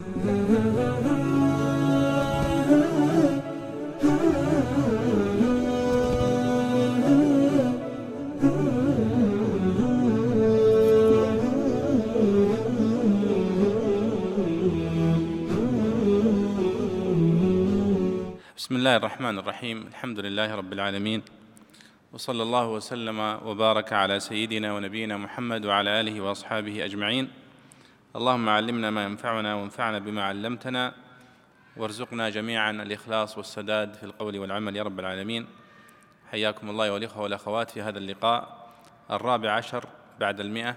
بسم الله الرحمن الرحيم الحمد لله رب العالمين وصلى الله وسلم وبارك على سيدنا ونبينا محمد وعلى اله واصحابه اجمعين اللهم علمنا ما ينفعنا وانفعنا بما علمتنا وارزقنا جميعا الإخلاص والسداد في القول والعمل. يا رب العالمين حياكم الله والإخوة والأخوات في هذا اللقاء الرابع عشر بعد المئة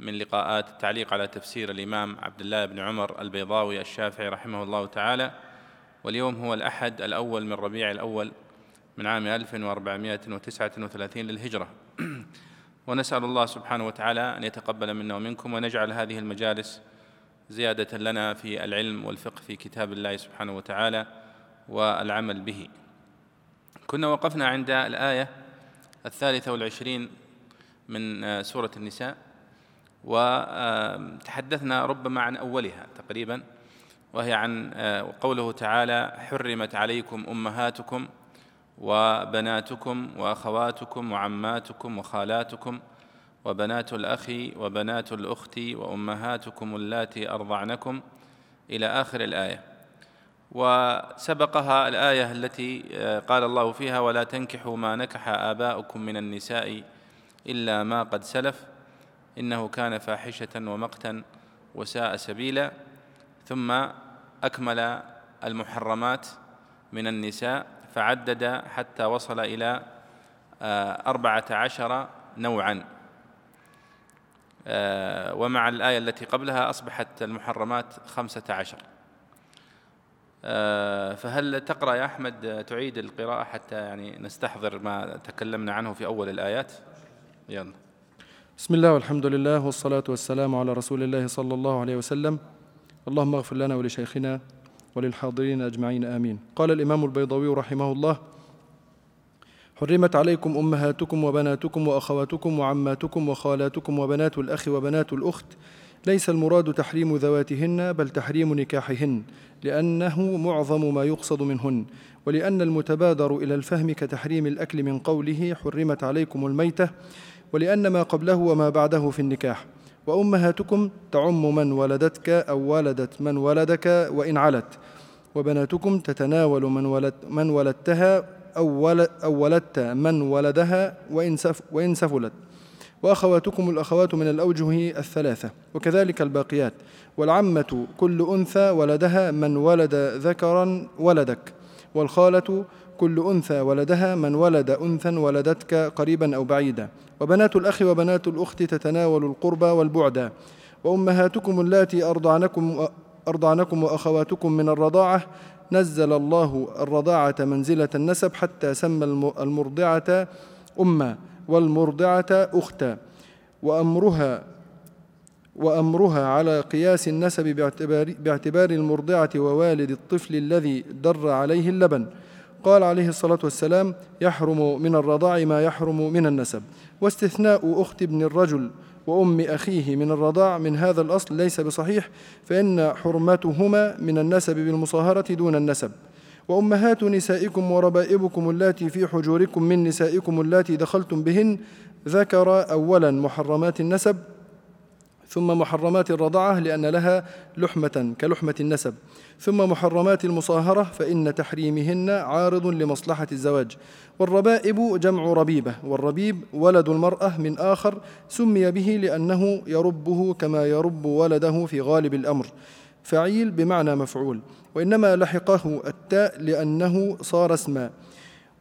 من لقاءات التعليق على تفسير الإمام عبد الله بن عمر البيضاوي الشافعي رحمه الله تعالى. واليوم هو الأحد الأول من ربيع الأول من عام 1439 للهجرة. ونسأل الله سبحانه وتعالى أن يتقبل منا ومنكم ونجعل هذه المجالس زيادة لنا في العلم والفقه في كتاب الله سبحانه وتعالى والعمل به. كنا وقفنا عند الآية الثالثة والعشرين من سورة النساء وتحدثنا ربما عن أولها تقريبا وهي عن قوله تعالى حرمت عليكم أمهاتكم وبناتكم وأخواتكم وعماتكم وخالاتكم وبنات الأخ وبنات الأخت وأمهاتكم اللاتي أرضعنكم إلى آخر الآية. وسبقها الآية التي آه، قال الله فيها ولا تنكحوا ما نكح آباؤكم من النساء إلا ما قد سلف إنه كان فاحشة ومقتا وساء سبيلا ثم أكمل المحرمات من النساء فعدد حتى وصل إلى آه، أربعة عشر نوعا. آه، ومع الآية التي قبلها أصبحت المحرمات خمسة عشر. آه، فهل تقرأ يا أحمد تعيد القراءة حتى يعني نستحضر ما تكلمنا عنه في أول الآيات؟ يلا. بسم الله والحمد لله والصلاة والسلام على رسول الله صلى الله عليه وسلم. اللهم اغفر لنا ولشيخنا وللحاضرين أجمعين آمين. قال الإمام البيضاوي رحمه الله حرمت عليكم أمهاتكم وبناتكم وأخواتكم وعماتكم وخالاتكم وبنات الأخ وبنات الأخت. ليس المراد تحريم ذواتهن بل تحريم نكاحهن لأنه معظم ما يقصد منهن. ولأن المتبادر إلى الفهم كتحريم الأكل من قوله حرمت عليكم الميتة ولأن ما قبله وما بعده في النكاح. وأمهاتكم تعم من ولدتك أو ولدت من ولدك وإن علت. وبناتكم تتناول من, ولد من ولدتها أو, ولد أو ولدت من ولدها وإن, سف وإن سفلت. وأخواتكم الأخوات من الأوجه الثلاثة. وكذلك الباقيات. والعمة كل أنثى ولدها من ولد ذكرا ولدك. والخالة كل أنثى ولدها من ولد أنثى ولدتك قريبا أو بعيدا. وبنات الأخ وبنات الأخت تتناول القربى والبعد. وأمهاتكم اللاتي أرضعنكم أرضعنكم وأخواتكم من الرضاعة نزل الله الرضاعة منزلة النسب حتى سمى المرضعة أما والمرضعة أختا. وأمرها وأمرها على قياس النسب باعتبار, باعتبار المرضعة ووالد الطفل الذي در عليه اللبن. قال عليه الصلاة والسلام يحرم من الرضاع ما يحرم من النسب. واستثناء أخت ابن الرجل وأم أخيه من الرضاع من هذا الأصل ليس بصحيح فإن حرمتهما من النسب بالمصاهرة دون النسب. وأمهات نسائكم وربائبكم اللاتي في حجوركم من نسائكم اللاتي دخلتم بهن ذكر أولا محرمات النسب ثم محرمات الرضعة لأن لها لحمة كلحمة النسب. ثم محرمات المصاهرة فإن تحريمهن عارض لمصلحة الزواج. والربائب جمع ربيبة. والربيب ولد المرأة من آخر سمي به لأنه يربه كما يرب ولده في غالب الأمر. فعيل بمعنى مفعول. وإنما لحقه التاء لأنه صار اسما.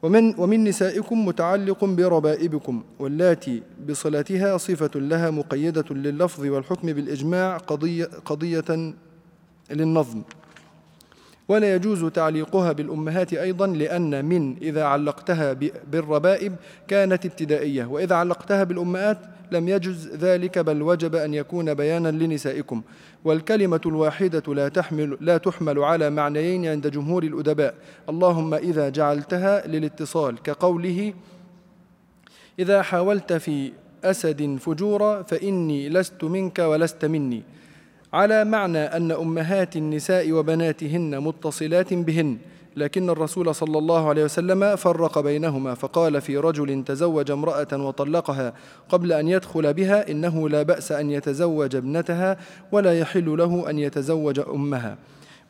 ومن, ومن نسائكم متعلق بربائبكم واللاتي بصلتها صفة لها مقيدة لللفظ والحكم بالإجماع قضية, قضية للنظم. ولا يجوز تعليقها بالأمهات أيضا لأن من إذا علقتها بالربائب كانت ابتدائية وإذا علقتها بالأمهات لم يجز ذلك بل وجب أن يكون بيانا لنسائكم. والكلمة الواحدة لا تحمل لا تحمل على معنيين عند جمهور الأدباء. اللهم إذا جعلتها للاتصال كقوله إذا حاولت في أسد فجورا فإني لست منك ولست مني. على معنى أن أمهات النساء وبناتهن متصلات بهن لكن الرسول صلى الله عليه وسلم فرق بينهما فقال في رجل تزوج امرأة وطلقها قبل أن يدخل بها إنه لا بأس أن يتزوج ابنتها ولا يحل له أن يتزوج أمها.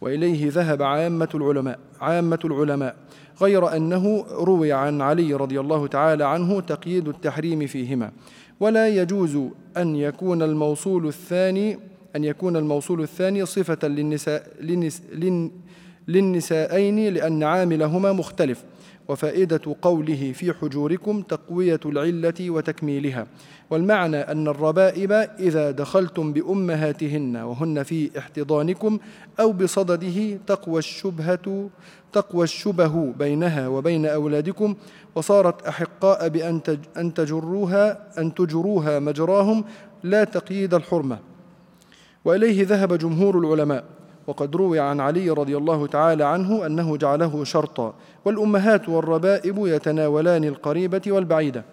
وإليه ذهب عامة العلماء عامة العلماء غير أنه روي عن علي رضي الله تعالى عنه تقييد التحريم فيهما. ولا يجوز أن يكون الموصول الثاني أن يكون الموصول الثاني صفة للنساء للنس لن للنسائين لأن عاملهما مختلف وفائدة قوله في حجوركم تقوية العلة وتكميلها. والمعنى أن الربائب إذا دخلتم بأمهاتهن وهن في احتضانكم أو بصدده تقوى الشبهة تقوى الشبه بينها وبين أولادكم وصارت أحقاء بأن أن تجروها أن تجروها مجراهم لا تقييد الحرمة. وإليه ذهب جمهور العلماء. وقد روي عن علي رضي الله تعالى عنه أنه جعله شرطا والأمهات والربائب يتناولان القريبة والبعيدة.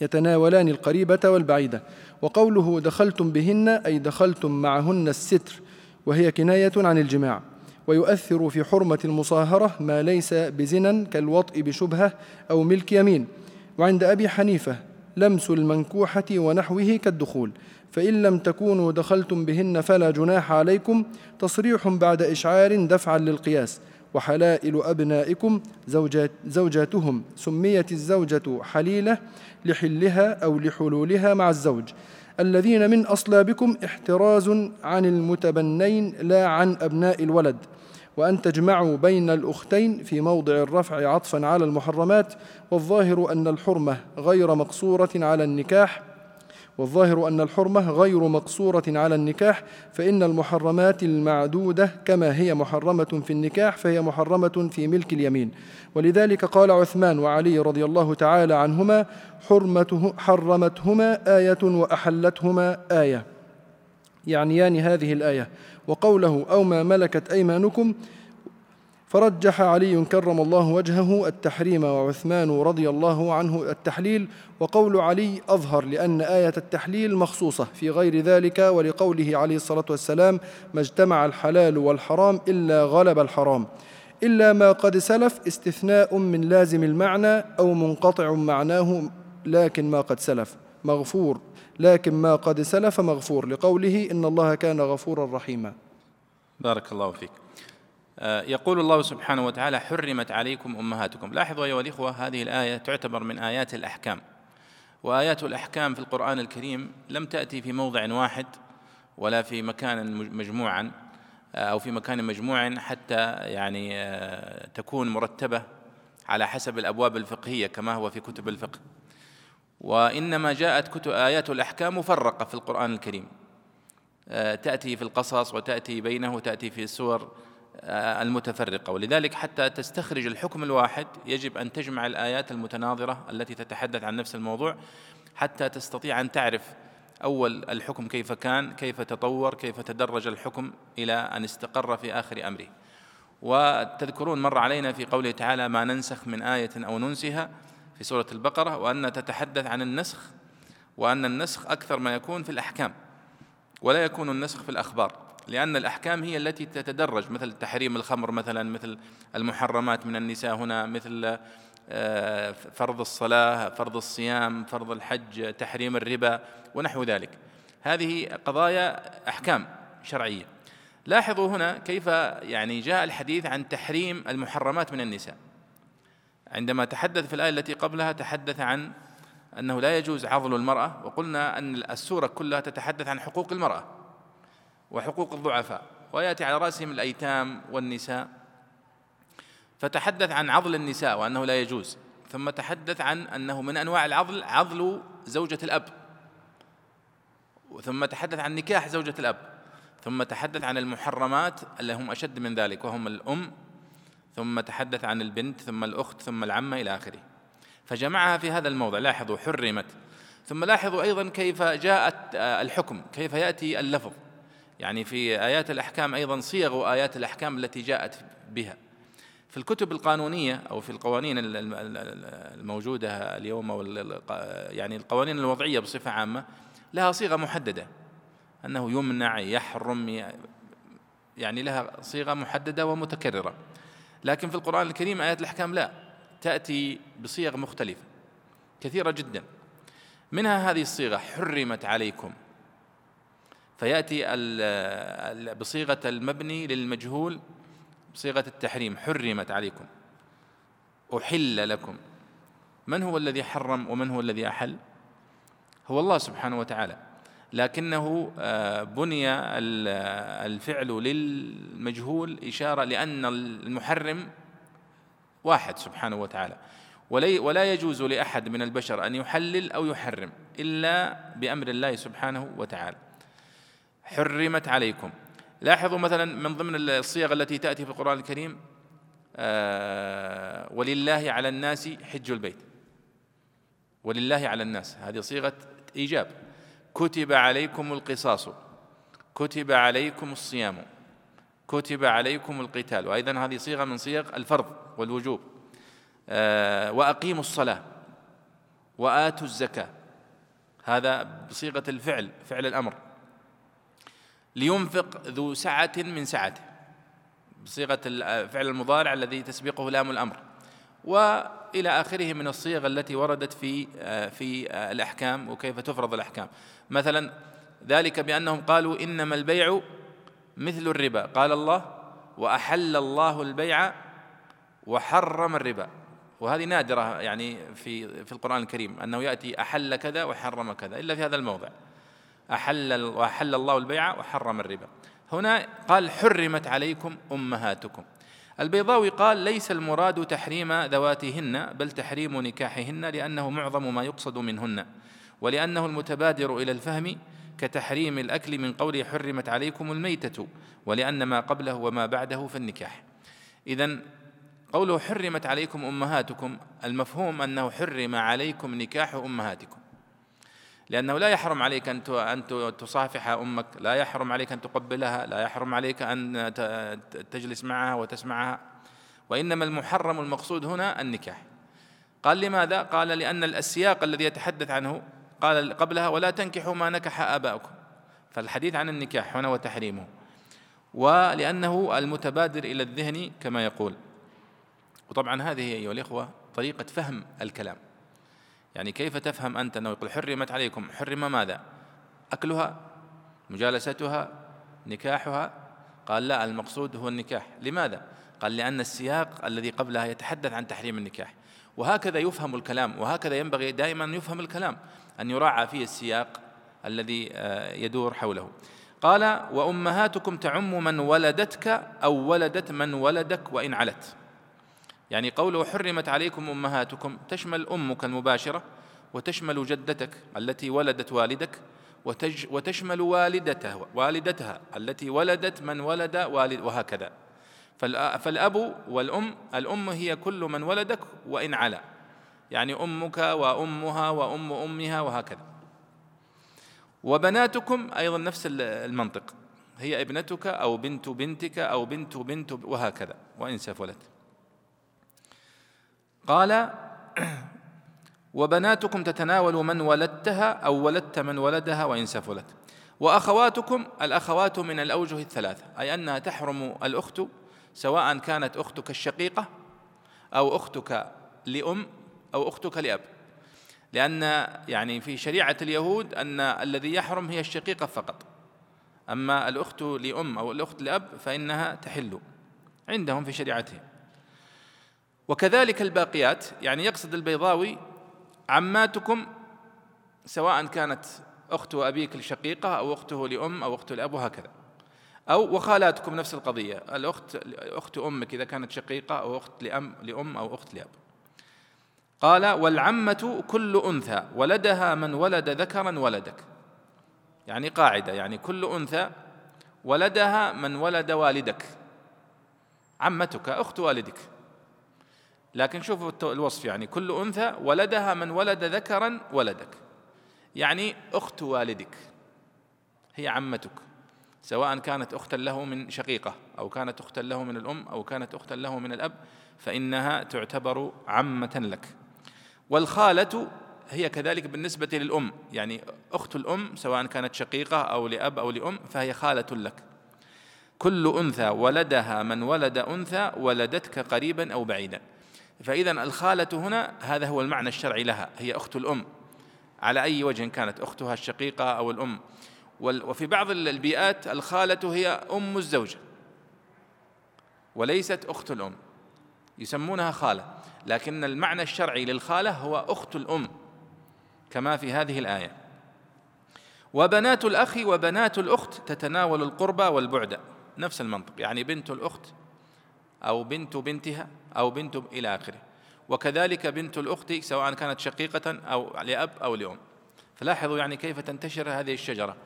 يتناولان القريبة والبعيدة. وقوله دخلتم بهن أي دخلتم معهن الستر وهي كناية عن الجماع. ويؤثر في حرمة المصاهرة ما ليس بزنا كالوطء بشبهة أو ملك يمين. وعند أبي حنيفة لمس المنكوحة ونحوه كالدخول. فإن لم تكونوا دخلتم بهن فلا جناح عليكم تصريح بعد إشعار دفعا للقياس. وحلائل أبنائكم زوجات زوجاتهم. سميت الزوجة حليلة لحلها أو لحلولها مع الزوج. الذين من أصلابكم احتراز عن المتبنين لا عن أبناء الولد. وأن تجمعوا بين الأختين في موضع الرفع عطفا على المحرمات. والظاهر أن الحرمة غير مقصورة على النكاح. والظاهر أن الحرمة غير مقصورة على النكاح فإن المحرمات المعدودة كما هي محرمة في النكاح فهي محرمة في ملك اليمين. ولذلك قال عثمان وعلي رضي الله تعالى عنهما حرمته حرمتهما آية وأحلتهما آية. يعنيان هذه الآية. وقوله أو ما ملكت أيمانكم فرجح علي كرم الله وجهه التحريم وعثمان رضي الله عنه التحليل وقول علي أظهر لأن آية التحليل مخصوصة في غير ذلك ولقوله عليه الصلاة والسلام ما اجتمع الحلال والحرام إلا غلب الحرام إلا ما قد سلف استثناء من لازم المعنى أو منقطع معناه لكن ما قد سلف مغفور لكن ما قد سلف مغفور لقوله إن الله كان غفورا رحيما. بارك الله فيك. يقول الله سبحانه وتعالى حرمت عليكم أمهاتكم. لاحظوا أيها الإخوة هذه الآية تعتبر من آيات الأحكام. وآيات الأحكام في القرآن الكريم لم تأتي في موضع واحد ولا في مكان مجموعا آه، أو في مكان مجموع حتى يعني آه، تكون مرتبة على حسب الأبواب الفقهية كما هو في كتب الفقه. وإنما جاءت كتب آيات الأحكام مفرقة في القرآن الكريم. تأتي في القصص وتأتي بينه وتأتي في آه، المتفرقة. ولذلك حتى تستخرج الحكم الواحد يجب أن تجمع الآيات المتناظرة التي تتحدث عن نفس الموضوع حتى تستطيع أن تعرف أول الحكم كيف كان كيف تطور كيف تدرج الحكم إلى أن استقر في آخر أمره. وتذكرون مر علينا في قوله تعالى ما ننسخ من آية أو ننسها في سورة البقرة وأن تتحدث عن النسخ وأن النسخ أكثر ما يكون في الأحكام ولا يكون النسخ في الأخبار. لأن الأحكام هي التي تتدرج مثل تحريم الخمر مثلا مثل المحرمات من النساء هنا مثل آه، فرض الصلاة فرض الصيام فرض الحج تحريم الربا ونحو ذلك. هذه قضايا أحكام شرعية. لاحظوا هنا كيف يعني جاء الحديث عن تحريم المحرمات من النساء. عندما تحدث في الآية التي قبلها تحدث عن أنه لا يجوز عضل المرأة وقلنا أن السورة كلها تتحدث عن حقوق المرأة. وحقوق الضعفاء ويأتي على رأسهم الأيتام والنساء. فتحدث عن عضل النساء وأنه لا يجوز. ثم تحدث عن أنه من أنواع العضل عضل زوجة الأب. ثم تحدث عن نكاح زوجة الأب. ثم تحدث عن المحرمات اللي هم أشد من ذلك وهم الأم. ثم تحدث عن البنت ثم الأخت ثم العمة إلى آخره. فجمعها في هذا الموضع. لاحظوا حرمت. ثم لاحظوا أيضا كيف جاءت الحكم كيف يأتي اللفظ. يعني في آيات الأحكام أيضا صيغ آيات الأحكام التي جاءت بها. في الكتب القانونية أو في القوانين الموجودة اليوم أو يعني القوانين الوضعية بصفة عامة لها صيغة محددة. أنه يمنع يحرم يعني لها صيغة محددة ومتكررة. لكن في القرآن الكريم آيات الأحكام لا تأتي بصيغ مختلفة كثيرة جدا. منها هذه الصيغة حرمت عليكم. فيأتي بصيغة المبني للمجهول بصيغة التحريم حرمت عليكم أحل لكم. من هو الذي حرم ومن هو الذي أحل؟ هو الله سبحانه وتعالى. لكنه آه، بني الفعل للمجهول إشارة لأن المحرم واحد سبحانه وتعالى. ولا يجوز لأحد من البشر أن يحلل أو يحرم إلا بأمر الله سبحانه وتعالى. حرمت عليكم. لاحظوا مثلا من ضمن الصيغ التي تأتي في القرآن الكريم آه ولله على الناس حج البيت. ولله على الناس. هذه صيغة إيجاب. كتب عليكم القصاص. كتب عليكم الصيام. كتب عليكم القتال. وأيضا هذه صيغة من صيغ الفرض والوجوب. آه وأقيموا الصلاة. وآتوا الزكاة. هذا بصيغة الفعل فعل الأمر. لينفق ذو سعة من سعته بصيغة الفعل المضارع الذي تسبقه لام الأمر. وإلى آخره من الصيغ التي وردت في في الأحكام وكيف تفرض الأحكام. مثلا ذلك بأنهم قالوا إنما البيع مثل الربا. قال الله وأحل الله البيع وحرم الربا. وهذه نادرة يعني في في القرآن الكريم أنه يأتي أحل كذا وحرم كذا إلا في هذا الموضع. أحل وأحل الله البيع وحرم الربا. هنا قال حرمت عليكم أمهاتكم. البيضاوي قال ليس المراد تحريم ذواتهن بل تحريم نكاحهن لأنه معظم ما يقصد منهن ولأنه المتبادر إلى الفهم كتحريم الأكل من قوله حرمت عليكم الميتة ولأن ما قبله وما بعده في النكاح. إذا قوله حرمت عليكم أمهاتكم المفهوم أنه حرم عليكم نكاح أمهاتكم. لأنه لا يحرم عليك أن أن تصافح أمك لا يحرم عليك أن تقبلها لا يحرم عليك أن تجلس معها وتسمعها. وإنما المحرم المقصود هنا النكاح. قال لماذا؟ قال لأن السياق الذي يتحدث عنه قال قبلها ولا تنكحوا ما نكح آباؤكم. فالحديث عن النكاح هنا وتحريمه. ولأنه المتبادر إلى الذهن كما يقول. وطبعا هذه أيها الإخوة طريقة فهم الكلام. يعني كيف تفهم أنت أنه يقول حرمت عليكم؟ حرم ماذا؟ أكلها؟ مجالستها؟ نكاحها؟ قال لا المقصود هو النكاح. لماذا؟ قال لأن السياق الذي قبلها يتحدث عن تحريم النكاح. وهكذا يفهم الكلام وهكذا ينبغي دائما يفهم الكلام أن يراعى فيه السياق الذي آه، يدور حوله. قال وأمهاتكم تعم من ولدتك أو ولدت من ولدك وإن علت. يعني قوله حرمت عليكم أمهاتكم تشمل أمك المباشرة وتشمل جدتك التي ولدت والدك وتج وتشمل والدته والدتها التي ولدت من ولد والد وهكذا. فالأب والأم الأم هي كل من ولدك وإن علا. يعني أمك وأمها وأم أمها وهكذا. وبناتكم أيضا نفس المنطق. هي ابنتك أو بنت بنتك أو بنت بنت وهكذا. وإن سفلت. قال وبناتكم تتناول من ولدتها أو ولدت من ولدها وإن سفلت. وأخواتكم الأخوات من الأوجه الثلاثة أي أنها تحرم الأخت سواء كانت أختك الشقيقة أو أختك لأم أو أختك لأب. لأن يعني في شريعة اليهود أن الذي يحرم هي الشقيقة فقط. أما الأخت لأم أو الأخت لأب فإنها تحل عندهم في شريعتهم. وكذلك الباقيات يعني يقصد البيضاوي عماتكم سواء كانت أخت أبيك الشقيقة أو أخته لأم أو أخته لأب وهكذا. أو وخالاتكم نفس القضية الأخت أخت أمك إذا كانت شقيقة أو أخت لأم لأم أو أخت لأب. قال والعمة كل أنثى ولدها من ولد ذكرا ولدك. يعني قاعدة يعني كل أنثى ولدها من ولد والدك. عمتك أخت والدك. لكن شوفوا الوصف يعني كل أنثى ولدها من ولد ذكرا ولدك. يعني أخت والدك هي عمتك سواء كانت أختا له من شقيقة أو كانت أختا له من الأم أو كانت أختا له من الأب فإنها تعتبر عمة لك. والخالة هي كذلك بالنسبة للأم يعني أخت الأم سواء كانت شقيقة أو لأب أو لأم فهي خالة لك. كل أنثى ولدها من ولد أنثى ولدتك قريبا أو بعيدا. فإذا الخالة هنا هذا هو المعنى الشرعي لها هي أخت الأم. على أي وجه كانت أختها الشقيقة أو الأم. وفي بعض البيئات الخالة هي أم الزوجة. وليست أخت الأم. يسمونها خالة. لكن المعنى الشرعي للخالة هو أخت الأم. كما في هذه الآية. وبنات الأخ وبنات الأخت تتناول القربى والبعد. نفس المنطق. يعني بنت الأخت أو بنت بنتها أو بنت إلى آخره. وكذلك بنت الأخت سواء كانت شقيقة أو لأب أو لأم. فلاحظوا يعني كيف تنتشر هذه الشجرة.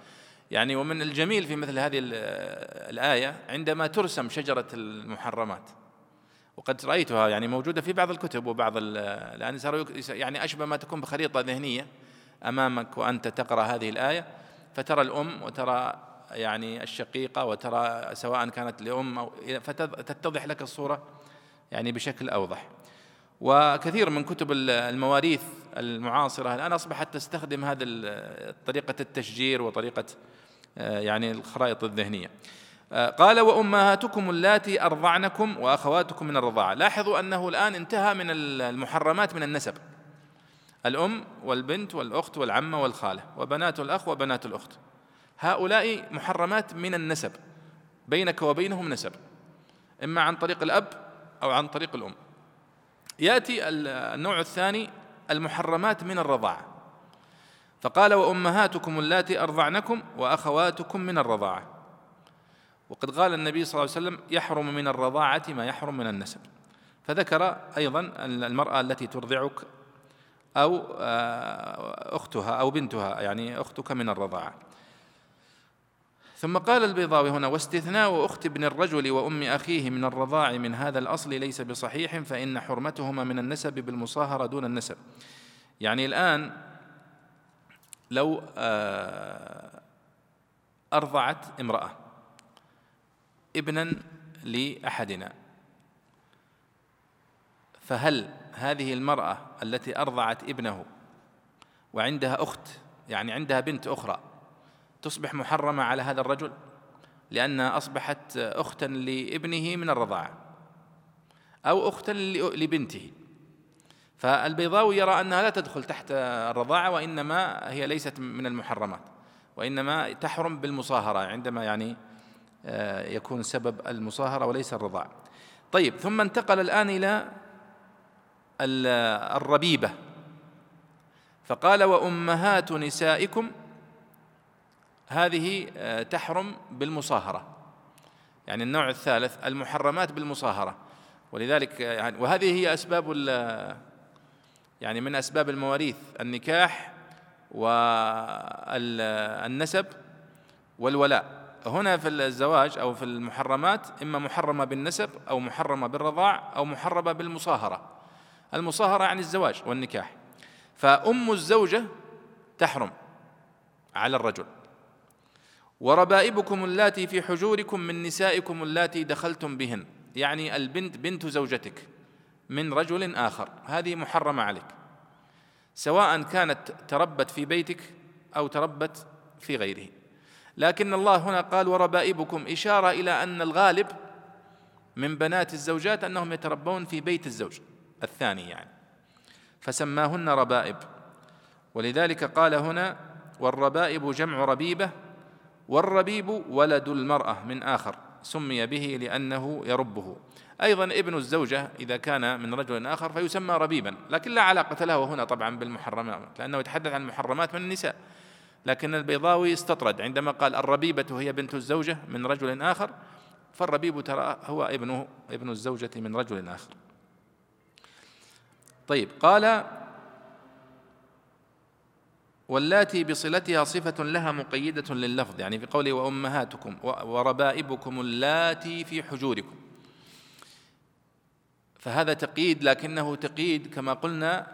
يعني ومن الجميل في مثل هذه الآية عندما ترسم شجرة المحرمات. وقد رأيتها يعني موجودة في بعض الكتب وبعض الآن صاروا يعني أشبه ما تكون بخريطة ذهنية أمامك وأنت تقرأ هذه الآية. فترى الأم وترى يعني الشقيقة وترى سواء كانت لأم أو فتتضح لك الصورة. يعني بشكل أوضح. وكثير من كتب المواريث المعاصرة الآن أصبحت تستخدم هذه طريقة التشجير وطريقة آه، يعني الخرائط الذهنية. آه، قال وأمهاتكم اللاتي أرضعنكم وأخواتكم من الرضاعة. لاحظوا أنه الآن انتهى من المحرمات من النسب. الأم والبنت والأخت والعمة والخالة وبنات الأخ وبنات الأخت. هؤلاء محرمات من النسب بينك وبينهم نسب. إما عن طريق الأب أو عن طريق الأم. يأتي النوع الثاني المحرمات من الرضاعة. فقال وأمهاتكم اللاتي أرضعنكم وأخواتكم من الرضاعة. وقد قال النبي صلى الله عليه وسلم يحرم من الرضاعة ما يحرم من النسب. فذكر أيضا المرأة التي ترضعك أو آه، أختها أو بنتها يعني أختك من الرضاعة. ثم قال البيضاوي هنا واستثناء أخت ابن الرجل وأم أخيه من الرضاع من هذا الأصل ليس بصحيح فإن حرمتهما من النسب بالمصاهرة دون النسب. يعني الآن لو آه، أرضعت امرأة ابنا لأحدنا فهل هذه المرأة التي أرضعت ابنه وعندها أخت يعني عندها بنت أخرى تصبح محرمة على هذا الرجل لأنها أصبحت أختا لابنه من الرضاعة أو أختا لبنته. فالبيضاوي يرى أنها لا تدخل تحت الرضاعة وإنما هي ليست من المحرمات وإنما تحرم بالمصاهرة عندما يعني آه، يكون سبب المصاهرة وليس الرضاعة طيب ثم انتقل الآن إلى الربيبة. فقال وأمهات نسائكم هذه آه، تحرم بالمصاهرة. يعني النوع الثالث المحرمات بالمصاهرة. ولذلك آه، يعني وهذه هي أسباب يعني من أسباب المواريث. النكاح والنسب والولاء. هنا في الزواج أو في المحرمات إما محرمة بالنسب أو محرمة بالرضاع أو محرمة بالمصاهرة. المصاهرة يعني الزواج والنكاح. فأم الزوجة تحرم على الرجل. وربائبكم اللاتي في حجوركم من نسائكم اللاتي دخلتم بهن. يعني البنت بنت زوجتك من رجل آخر. هذه محرمة عليك. سواء كانت تربت في بيتك أو تربت في غيره. لكن الله هنا قال وربائبكم إشارة إلى أن الغالب من بنات الزوجات أنهم يتربون في بيت الزوج الثاني يعني. فسماهن ربائب. ولذلك قال هنا والربائب جمع ربيبة والربيب ولد المرأة من آخر سمي به لأنه يربه. أيضا ابن الزوجة إذا كان من رجل آخر فيسمى ربيبا لكن لا علاقة له هنا طبعا بالمحرمات لأنه يتحدث عن المحرمات من النساء. لكن البيضاوي استطرد عندما قال الربيبة هي بنت الزوجة من رجل آخر فالربيب ترى هو ابنه ابن الزوجة من رجل آخر. طيب قال واللاتي بصلتها صفة لها مقيدة لللفظ يعني في قوله وأمهاتكم وربائبكم اللاتي في حجوركم. فهذا تقييد لكنه تقييد كما قلنا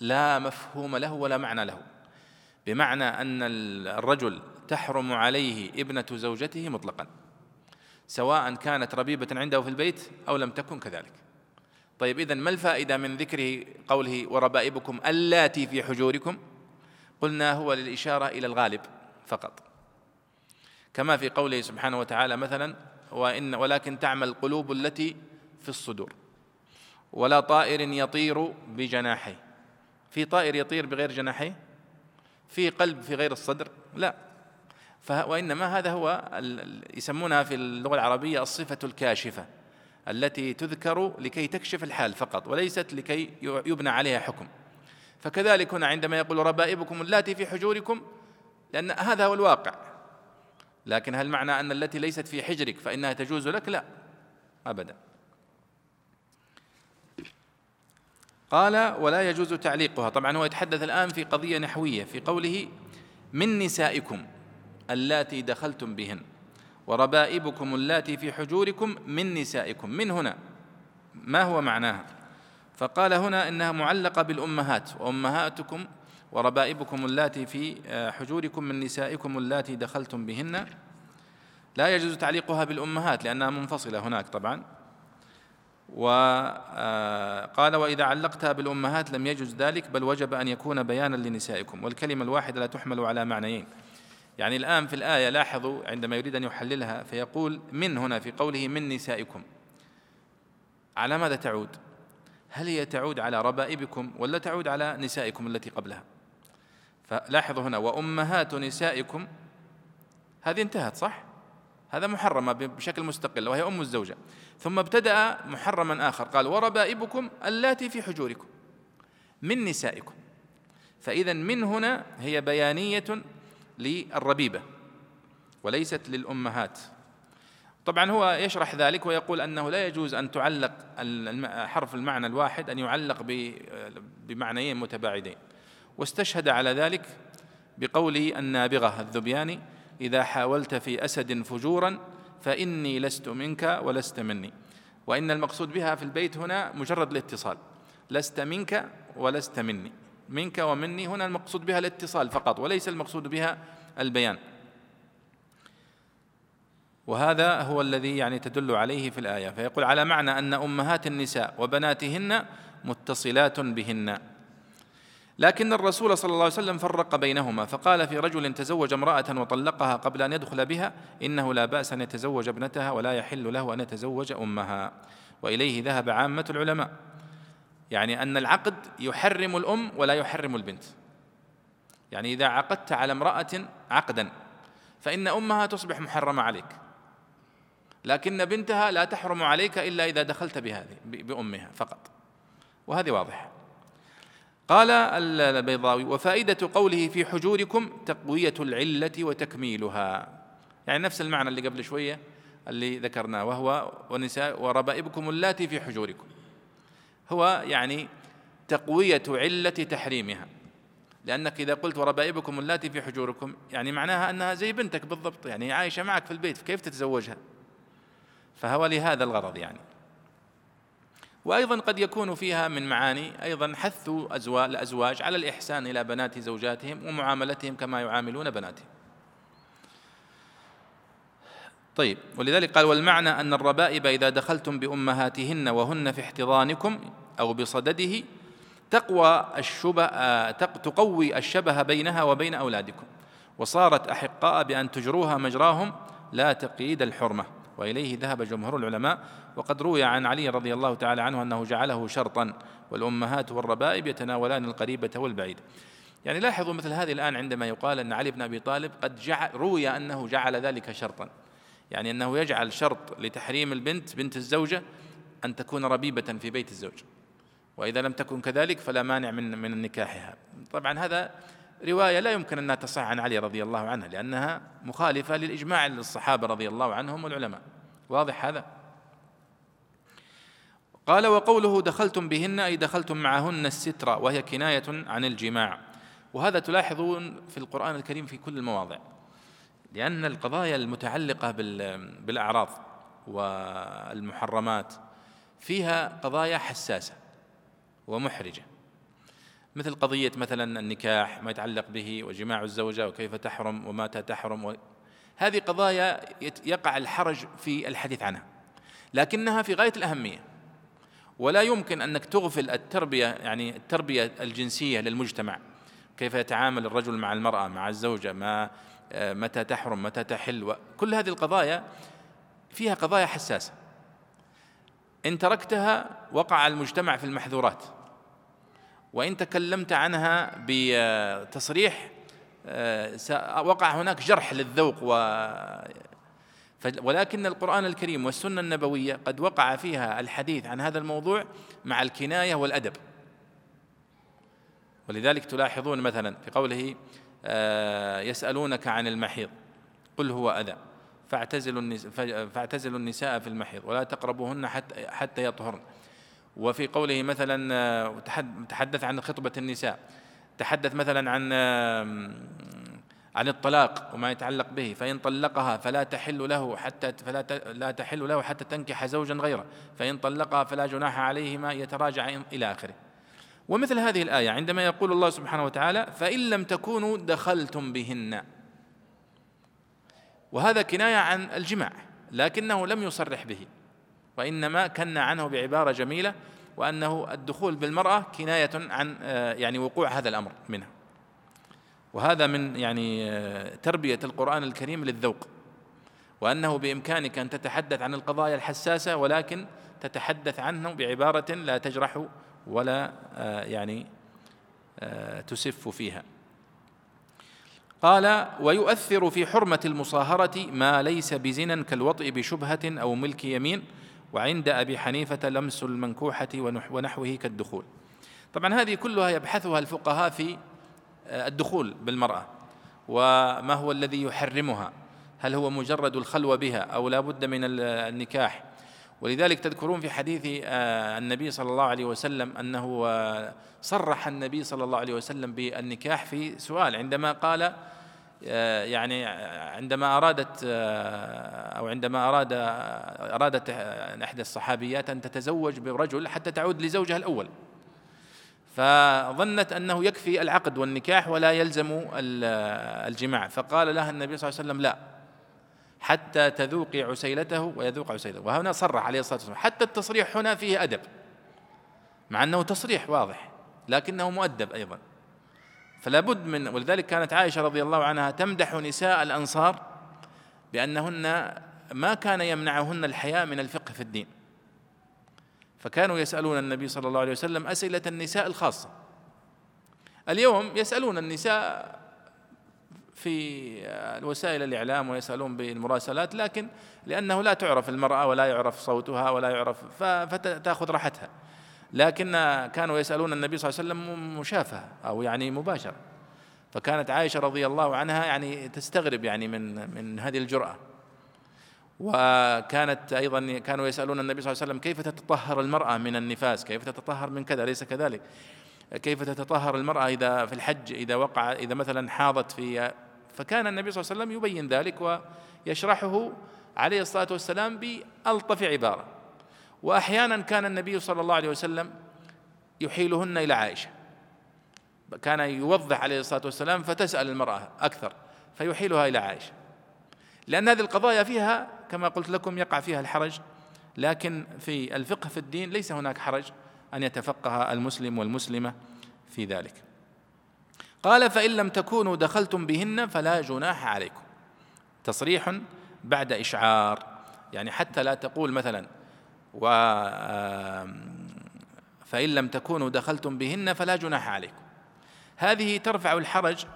لا مفهوم له ولا معنى له. بمعنى أن الرجل تحرم عليه ابنة زوجته مطلقا سواء كانت ربيبة عنده في البيت أو لم تكن كذلك. طيب إذن ما الفائدة من ذكره قوله وربائبكم اللاتي في حجوركم؟ قلنا هو للإشارة إلى الغالب فقط. كما في قوله سبحانه وتعالى مثلا وإن ولكن تعمل القلوب التي في الصدور ولا طائر يطير بجناحيه. في طائر يطير بغير جناحيه؟ في قلب في غير الصدر؟ لا. وإنما هذا هو يسمونها في اللغة العربية الصفة الكاشفة التي تذكر لكي تكشف الحال فقط وليست لكي يبنى عليها حكم. فكذلك هنا عندما يقول ربائبكم اللاتي في حجوركم لأن هذا هو الواقع. لكن هل معنى أن التي ليست في حجرك فإنها تجوز لك؟ لا أبدا. قال ولا يجوز تعليقها. طبعا هو يتحدث الآن في قضية نحوية في قوله من نسائكم اللاتي دخلتم بهن وربائبكم اللاتي في حجوركم من نسائكم. من هنا؟ ما هو معناها؟ فقال هنا إنها معلقة بالأمهات وأمهاتكم وربائبكم اللاتي في آه، حجوركم من نسائكم اللاتي دخلتم بهن. لا يجوز تعليقها بالأمهات لأنها منفصلة هناك طبعا. وقال آه، وإذا علقتها بالأمهات لم يجوز ذلك بل وجب أن يكون بيانا لنسائكم. والكلمة الواحدة لا تحمل على معنيين. يعني الآن في الآية لاحظوا عندما يريد أن يحللها فيقول من هنا في قوله من نسائكم. على ماذا تعود؟ هل هي تعود على ربائبكم ولا تعود على نسائكم التي قبلها؟ فلاحظوا هنا وأمهات نسائكم هذه انتهت صح؟ هذا محرمة بشكل مستقل وهي أم الزوجة ثم ابتدأ محرما آخر قال وربائبكم اللاتي في حجوركم من نسائكم فإذا من هنا هي بيانية للربيبة وليست للأمهات طبعا هو يشرح ذلك ويقول أنه لا يجوز أن تعلق حرف المعنى الواحد أن يعلق بمعنيين متباعدين. واستشهد على ذلك بقوله النابغة الذبياني إذا حاولت في أسد فجورا فإني لست منك ولست مني. وإن المقصود بها في البيت هنا مجرد الاتصال. لست منك ولست مني. منك ومني هنا المقصود بها الاتصال فقط وليس المقصود بها البيان. وهذا هو الذي يعني تدل عليه في الآية. فيقول على معنى أن أمهات النساء وبناتهن متصلات بهن. لكن الرسول صلى الله عليه وسلم فرق بينهما فقال في رجل تزوج امرأة وطلقها قبل أن يدخل بها إنه لا بأس أن يتزوج ابنتها ولا يحل له أن يتزوج أمها. وإليه ذهب عامة العلماء. يعني أن العقد يحرم الأم ولا يحرم البنت. يعني إذا عقدت على امرأة عقدا فإن أمها تصبح محرمة عليك. لكن بنتها لا تحرم عليك إلا إذا دخلت بهذه بأمها فقط. وهذه واضحة. قال البيضاوي وفائدة قوله في حجوركم تقوية العلة وتكميلها. يعني نفس المعنى اللي قبل شوية اللي ذكرناه وهو ونساء وربائبكم اللاتي في حجوركم. هو يعني تقوية علة تحريمها. لأنك إذا قلت وربائبكم اللاتي في حجوركم يعني معناها أنها زي بنتك بالضبط. يعني عايشة معك في البيت كيف تتزوجها؟ فهو لهذا الغرض يعني. وأيضا قد يكون فيها من معاني أيضا حث الأزواج على الإحسان إلى بنات زوجاتهم ومعاملتهم كما يعاملون بناتهم. طيب ولذلك قال والمعنى أن الربائب إذا دخلتم بأمهاتهن وهن في احتضانكم أو بصدده تقوى الشبه تقوي الشبه بينها وبين أولادكم وصارت أحقاء بأن تجروها مجراهم لا تقييد الحرمة. وإليه ذهب جمهور العلماء. وقد روي عن علي رضي الله تعالى عنه أنه جعله شرطا والأمهات والربائب يتناولان القريبة والبعيد. يعني لاحظوا مثل هذه الآن عندما يقال أن علي بن أبي طالب قد جعل روي أنه جعل ذلك شرطا. يعني أنه يجعل شرط لتحريم البنت بنت الزوجة أن تكون ربيبة في بيت الزوج. وإذا لم تكن كذلك فلا مانع من من نكاحها. طبعا هذا رواية لا يمكن أنها تصح عن علي رضي الله عنه لأنها مخالفة للإجماع للصحابة رضي الله عنهم والعلماء. واضح هذا؟ قال وقوله دخلتم بهن أي دخلتم معهن الستر وهي كناية عن الجماع. وهذا تلاحظون في القرآن الكريم في كل المواضع لأن القضايا المتعلقة بالأعراض والمحرمات فيها قضايا حساسة ومحرجة. مثل قضية مثلا النكاح ما يتعلق به وجماع الزوجة وكيف تحرم ومتى تحرم و... هذه قضايا يقع الحرج في الحديث عنها. لكنها في غاية الأهمية. ولا يمكن أنك تغفل التربية يعني التربية الجنسية للمجتمع. كيف يتعامل الرجل مع المرأة مع الزوجة ما آه، متى تحرم متى تحل كل هذه القضايا فيها قضايا حساسة. إن تركتها وقع المجتمع في المحذورات. وإن تكلمت عنها بتصريح آه، وقع هناك جرح للذوق و ولكن القرآن الكريم والسنة النبوية قد وقع فيها الحديث عن هذا الموضوع مع الكناية والأدب. ولذلك تلاحظون مثلا في قوله آه، يسألونك عن المحيض. قل هو أذى. فاعتزلوا النساء, في المحيض. ولا تقربوهن حتى يطهرن. وفي قوله مثلا تحدث عن خطبة النساء تحدث مثلا عن عن الطلاق وما يتعلق به فإن طلقها فلا تحل له حتى فلا لا تحل له حتى تنكح زوجا غيره فإن طلقها فلا جناح عليهما يتراجع إلى آخره. ومثل هذه الآية عندما يقول الله سبحانه وتعالى فإن لم تكونوا دخلتم بهن. وهذا كناية عن الجماع لكنه لم يصرح به. وإنما كن عنه بعبارة جميلة وأنه الدخول بالمرأة كناية عن آه، يعني وقوع هذا الأمر منها. وهذا من يعني آه، تربية القرآن الكريم للذوق. وأنه بإمكانك أن تتحدث عن القضايا الحساسة ولكن تتحدث عنه بعبارة لا تجرح ولا آه، يعني تسف فيها. قال ويؤثر في حرمة المصاهرة ما ليس بزنا كالوطء بشبهة أو ملك يمين وعند أبي حنيفة لمس المنكوحة ونحوه كالدخول. طبعا هذه كلها يبحثها الفقهاء في آه، الدخول بالمرأة وما هو الذي يحرمها؟ هل هو مجرد الخلوة بها أو لا بد من النكاح؟ ولذلك تذكرون في حديث آه، النبي صلى الله عليه وسلم أنه آه، صرح النبي صلى الله عليه وسلم بالنكاح في سؤال عندما قال يعني عندما أرادت آه، أو عندما أراد أرادت إحدى الصحابيات أن تتزوج برجل حتى تعود لزوجها الأول. فظنت أنه يكفي العقد والنكاح ولا يلزم الجماع. فقال لها النبي صلى الله عليه وسلم لا حتى تذوقي عسيلته ويذوق عسيلته. وهنا صرح عليه الصلاة والسلام حتى التصريح هنا فيه أدب مع أنه تصريح واضح لكنه مؤدب أيضا. فلا بد من ولذلك كانت عائشة رضي الله عنها تمدح نساء الأنصار بأنهن ما كان يمنعهن الحياء من الفقه في الدين. فكانوا يسألون النبي صلى الله عليه وسلم أسئلة النساء الخاصة. اليوم يسألون النساء في وسائل الإعلام ويسألون بالمراسلات لكن لأنه لا تعرف المرأة ولا يعرف صوتها ولا يعرف فتأخذ راحتها. لكن كانوا يسألون النبي صلى الله عليه وسلم مشافهة أو يعني مباشرة فكانت عائشة رضي الله عنها يعني تستغرب يعني من من هذه الجرأة. وكانت أيضا كانوا يسألون النبي صلى الله عليه وسلم كيف تتطهر المرأة من النفاس؟ كيف تتطهر من كذا؟ ليس كذلك؟ كيف تتطهر المرأة إذا في الحج؟ إذا وقع إذا مثلا حاضت في فكان النبي صلى الله عليه وسلم يبين ذلك ويشرحه عليه الصلاة والسلام بألطف عبارة. وأحيانا كان النبي صلى الله عليه وسلم يحيلهن إلى عائشة. كان يوضح عليه الصلاة والسلام فتسأل المرأة أكثر فيحيلها إلى عائشة. لأن هذه القضايا فيها كما قلت لكم يقع فيها الحرج لكن في الفقه في الدين ليس هناك حرج أن يتفقه المسلم والمسلمة في ذلك. قال فإن لم تكونوا دخلتم بهن فلا جناح عليكم. تصريح بعد إشعار يعني حتى لا تقول مثلا و فإن لم تكونوا دخلتم بهن فلا جناح عليكم. هذه ترفع الحرج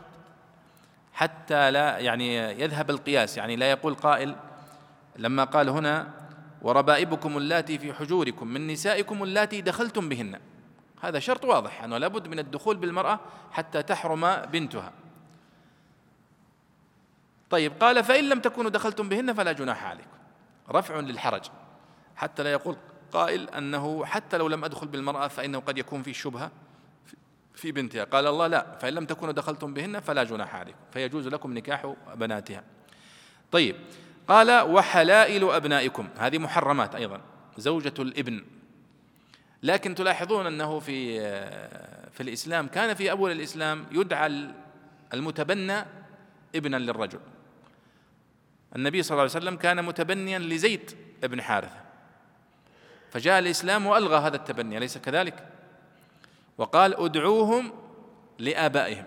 حتى لا يعني يذهب القياس يعني لا يقول قائل لما قال هنا وربائبكم اللاتي في حجوركم من نسائكم اللاتي دخلتم بهن. هذا شرط واضح أنه لابد من الدخول بالمرأة حتى تحرم بنتها. طيب قال فإن لم تكونوا دخلتم بهن فلا جناح عليكم. رفع للحرج. حتى لا يقول قائل أنه حتى لو لم أدخل بالمرأة فإنه قد يكون في شبهة في بنتها. قال الله لا فإن لم تكونوا دخلتم بهن فلا جناح عليكم فيجوز لكم نكاح بناتها. طيب قال وحلائل أبنائكم هذه محرمات أيضا زوجة الإبن. لكن تلاحظون أنه في في الإسلام كان في أول الإسلام يدعى المتبنى ابنا للرجل. النبي صلى الله عليه وسلم كان متبنيا لزيد بن حارثة. فجاء الإسلام وألغى هذا التبني أليس كذلك؟ وقال ادعوهم لآبائهم.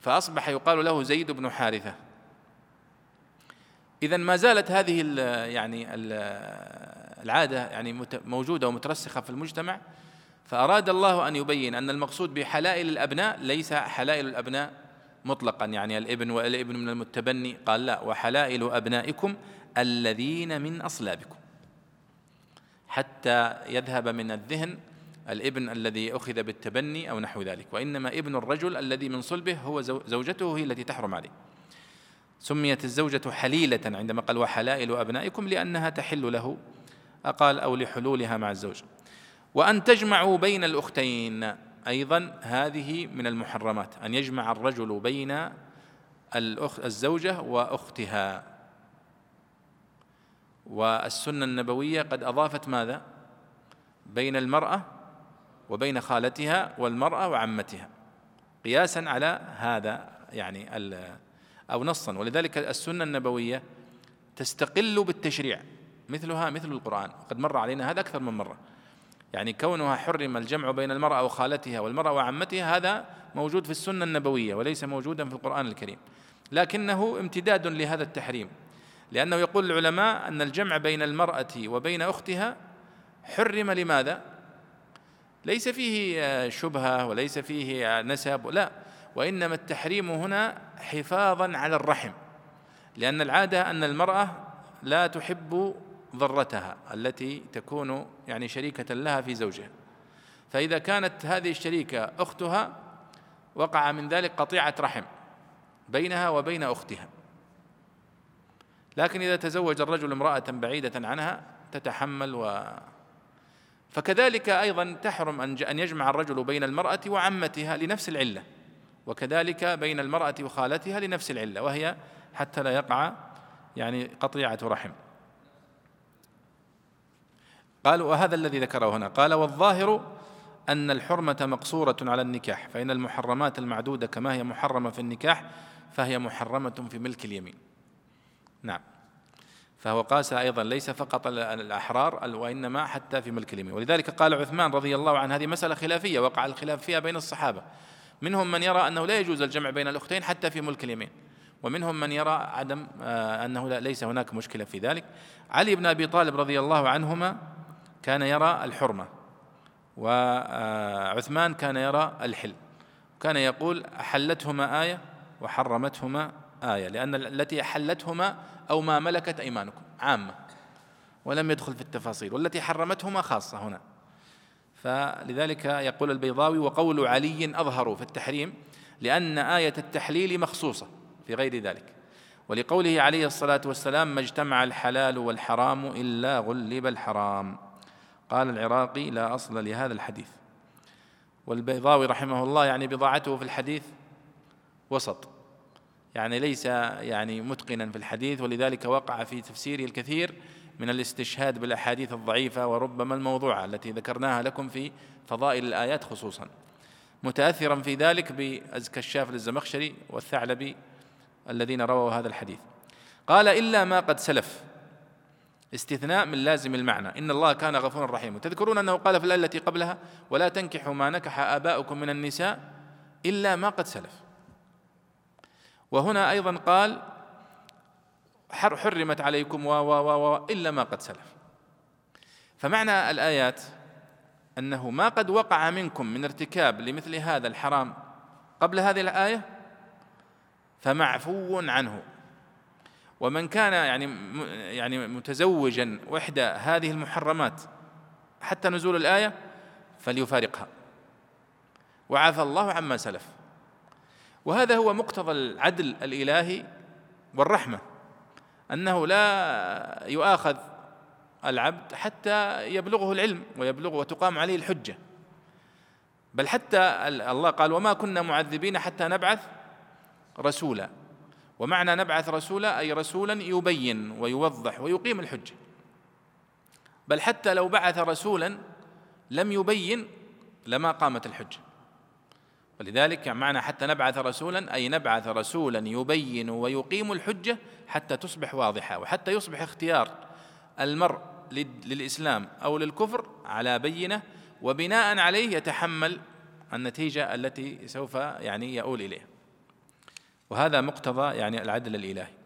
فأصبح يقال له زيد بن حارثة. إذا ما زالت هذه يعني ال العادة يعني موجودة ومترسخة في المجتمع فأراد الله أن يبين أن المقصود بحلائل الأبناء ليس حلائل الأبناء مطلقا. يعني الإبن والإبن من المتبني. قال لا وحلائل أبنائكم الذين من أصلابكم. حتى يذهب من الذهن الابن الذي أخذ بالتبني أو نحو ذلك. وإنما ابن الرجل الذي من صلبه هو زوجته هي التي تحرم عليه. سميت الزوجة حليلة عندما قال وحلائل أبنائكم لأنها تحل له. أقال أو لحلولها مع الزوج. وأن تجمعوا بين الأختين. أيضا هذه من المحرمات أن يجمع الرجل بين الأخ الزوجة وأختها. والسنة النبوية قد أضافت ماذا؟ بين المرأة وبين خالتها والمرأة وعمتها قياسا على هذا يعني أو نصا. ولذلك السنة النبوية تستقل بالتشريع مثلها مثل القرآن. قد مر علينا هذا أكثر من مرة. يعني كونها حرم الجمع بين المرأة وخالتها والمرأة وعمتها هذا موجود في السنة النبوية وليس موجودا في القرآن الكريم. لكنه امتداد لهذا التحريم. لأنه يقول العلماء أن الجمع بين المرأة وبين أختها حرم لماذا؟ ليس فيه شبهة وليس فيه نسب لا وإنما التحريم هنا حفاظا على الرحم لأن العادة أن المرأة لا تحب ضرتها التي تكون يعني شريكة لها في زوجها فإذا كانت هذه الشريكة أختها وقع من ذلك قطيعة رحم بينها وبين أختها لكن إذا تزوج الرجل امرأة بعيدة عنها تتحمل و فكذلك أيضا تحرم أن يجمع الرجل بين المرأة وعمتها لنفس العلة وكذلك بين المرأة وخالتها لنفس العلة وهي حتى لا يقع يعني قطيعة رحم. قال وهذا الذي ذكره هنا قال والظاهر أن الحرمة مقصورة على النكاح فإن المحرمات المعدودة كما هي محرمة في النكاح فهي محرمة في ملك اليمين. نعم. فهو قاس أيضا ليس فقط الأحرار وإنما حتى في ملك اليمين. ولذلك قال عثمان رضي الله عنه هذه مسألة خلافية وقع الخلاف فيها بين الصحابة. منهم من يرى أنه لا يجوز الجمع بين الأختين حتى في ملك اليمين. ومنهم من يرى عدم آه، أنه ليس هناك مشكلة في ذلك. علي بن أبي طالب رضي الله عنهما كان يرى الحرمة وعثمان كان يرى الحل. كان يقول أحلتهما آية وحرمتهما آية لأن التي أحلتهما أو ما ملكت أيمانكم عامة ولم يدخل في التفاصيل والتي حرمتهما خاصة هنا. فلذلك يقول البيضاوي وقول علي أظهر في التحريم لأن آية التحليل مخصوصة في غير ذلك. ولقوله عليه الصلاة والسلام ما اجتمع الحلال والحرام إلا غلب الحرام قال العراقي لا أصل لهذا الحديث والبيضاوي رحمه الله يعني بضاعته في الحديث وسط. يعني ليس يعني متقنا في الحديث ولذلك وقع في تفسيره الكثير من الاستشهاد بالأحاديث الضعيفة وربما الموضوعة التي ذكرناها لكم في فضائل الآيات خصوصا. متاثرا في ذلك بأزكى الشاف للزمخشري والثعلبي الذين رووا هذا الحديث. قال إلا ما قد سلف. استثناء من لازم المعنى. إن الله كان غفورا رحيما. تذكرون أنه قال في الآية التي قبلها ولا تنكحوا ما نكح آباؤكم من النساء إلا ما قد سلف. وهنا أيضا قال حرمت عليكم و و و إلا ما قد سلف. فمعنى الآيات أنه ما قد وقع منكم من ارتكاب لمثل هذا الحرام قبل هذه الآية فمعفو عنه. ومن كان يعني يعني متزوجا وحدى هذه المحرمات حتى نزول الآية فليفارقها. وعفى الله عما سلف. وهذا هو مقتضى العدل الإلهي والرحمة أنه لا يؤاخذ العبد حتى يبلغه العلم ويبلغ وتقام عليه الحجة. بل حتى الله قال وما كنا معذبين حتى نبعث رسولا. ومعنى نبعث رسولا أي رسولا يبين ويوضح ويقيم الحجة. بل حتى لو بعث رسولا لم يبين لما قامت الحجة. ولذلك معنى حتى نبعث رسولا أي نبعث رسولا يبين ويقيم الحجة حتى تصبح واضحة وحتى يصبح اختيار المرء للإسلام أو للكفر على بينة وبناء عليه يتحمل النتيجة التي سوف يعني يؤول إليها. وهذا مقتضى يعني العدل الإلهي.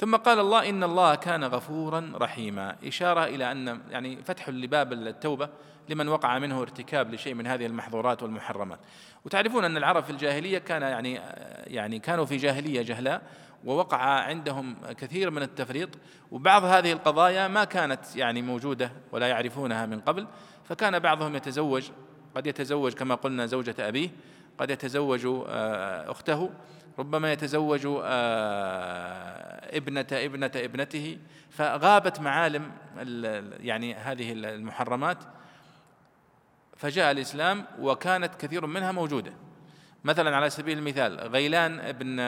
ثم قال الله إن الله كان غفورا رحيما. إشارة إلى أن يعني فتح لباب التوبة لمن وقع منه ارتكاب لشيء من هذه المحظورات والمحرمات. وتعرفون أن العرب في الجاهلية كان يعني يعني كانوا في جاهلية جهلاء ووقع عندهم كثير من التفريط وبعض هذه القضايا ما كانت يعني موجودة ولا يعرفونها من قبل. فكان بعضهم يتزوج قد يتزوج كما قلنا زوجة أبيه قد يتزوج آه، أخته. ربما يتزوج آه، ابنة ابنة ابنته. فغابت معالم يعني هذه المحرمات. فجاء الإسلام وكانت كثير منها موجودة. مثلا على سبيل المثال غيلان بن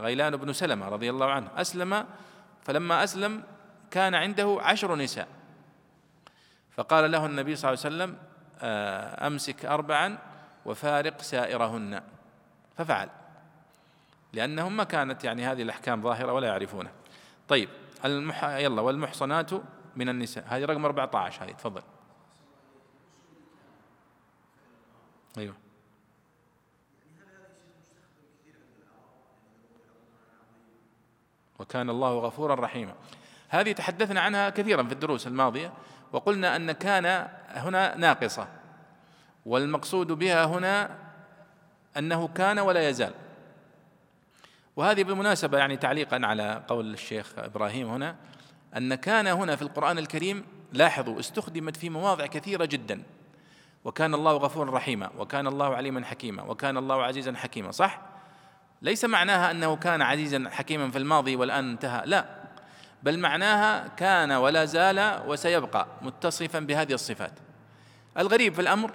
غيلان بن سلمة رضي الله عنه أسلم. فلما أسلم كان عنده عشر نساء. فقال له النبي صلى الله عليه وسلم آه، أمسك أربعا وفارق سائرهن. ففعل. لأنهم ما كانت يعني هذه الأحكام ظاهرة ولا يعرفونها طيب المح... يلا والمحصنات من النساء. هذه رقم 14 هذه تفضل. أيوه. وكان الله غفورا رحيما. هذه تحدثنا عنها كثيرا في الدروس الماضية وقلنا أن كان هنا ناقصة والمقصود بها هنا أنه كان ولا يزال. وهذه بالمناسبة يعني تعليقا على قول الشيخ إبراهيم هنا أن كان هنا في القرآن الكريم لاحظوا استخدمت في مواضع كثيرة جدا. وكان الله غفورا رحيما وكان الله عليما حكيما وكان الله عزيزا حكيما صح؟ ليس معناها أنه كان عزيزا حكيما في الماضي والآن انتهى لا. بل معناها كان ولا زال وسيبقى متصفا بهذه الصفات. الغريب في الأمر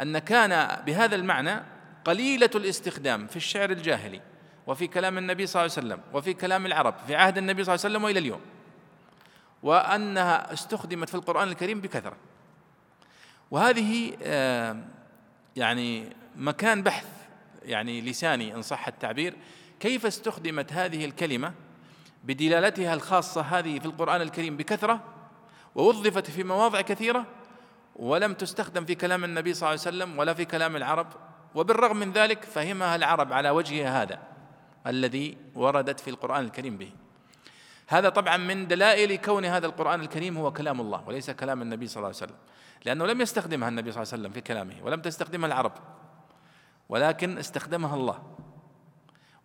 أن كان بهذا المعنى قليلة الاستخدام في الشعر الجاهلي. وفي كلام النبي صلى الله عليه وسلم وفي كلام العرب في عهد النبي صلى الله عليه وسلم وإلى اليوم. وأنها استخدمت في القرآن الكريم بكثرة. وهذه آه، يعني مكان بحث يعني لساني إن صح التعبير كيف استخدمت هذه الكلمة بدلالتها الخاصة هذه في القرآن الكريم بكثرة؟ ووظفت في مواضع كثيرة؟ ولم تستخدم في كلام النبي صلى الله عليه وسلم ولا في كلام العرب؟ وبالرغم من ذلك فهمها العرب على وجهها هذا. الذي وردت في القرآن الكريم به. هذا طبعا من دلائل كون هذا القرآن الكريم هو كلام الله وليس كلام النبي صلى الله عليه وسلم. لأنه لم يستخدمها النبي صلى الله عليه وسلم في كلامه ولم تستخدمها العرب. ولكن استخدمها الله.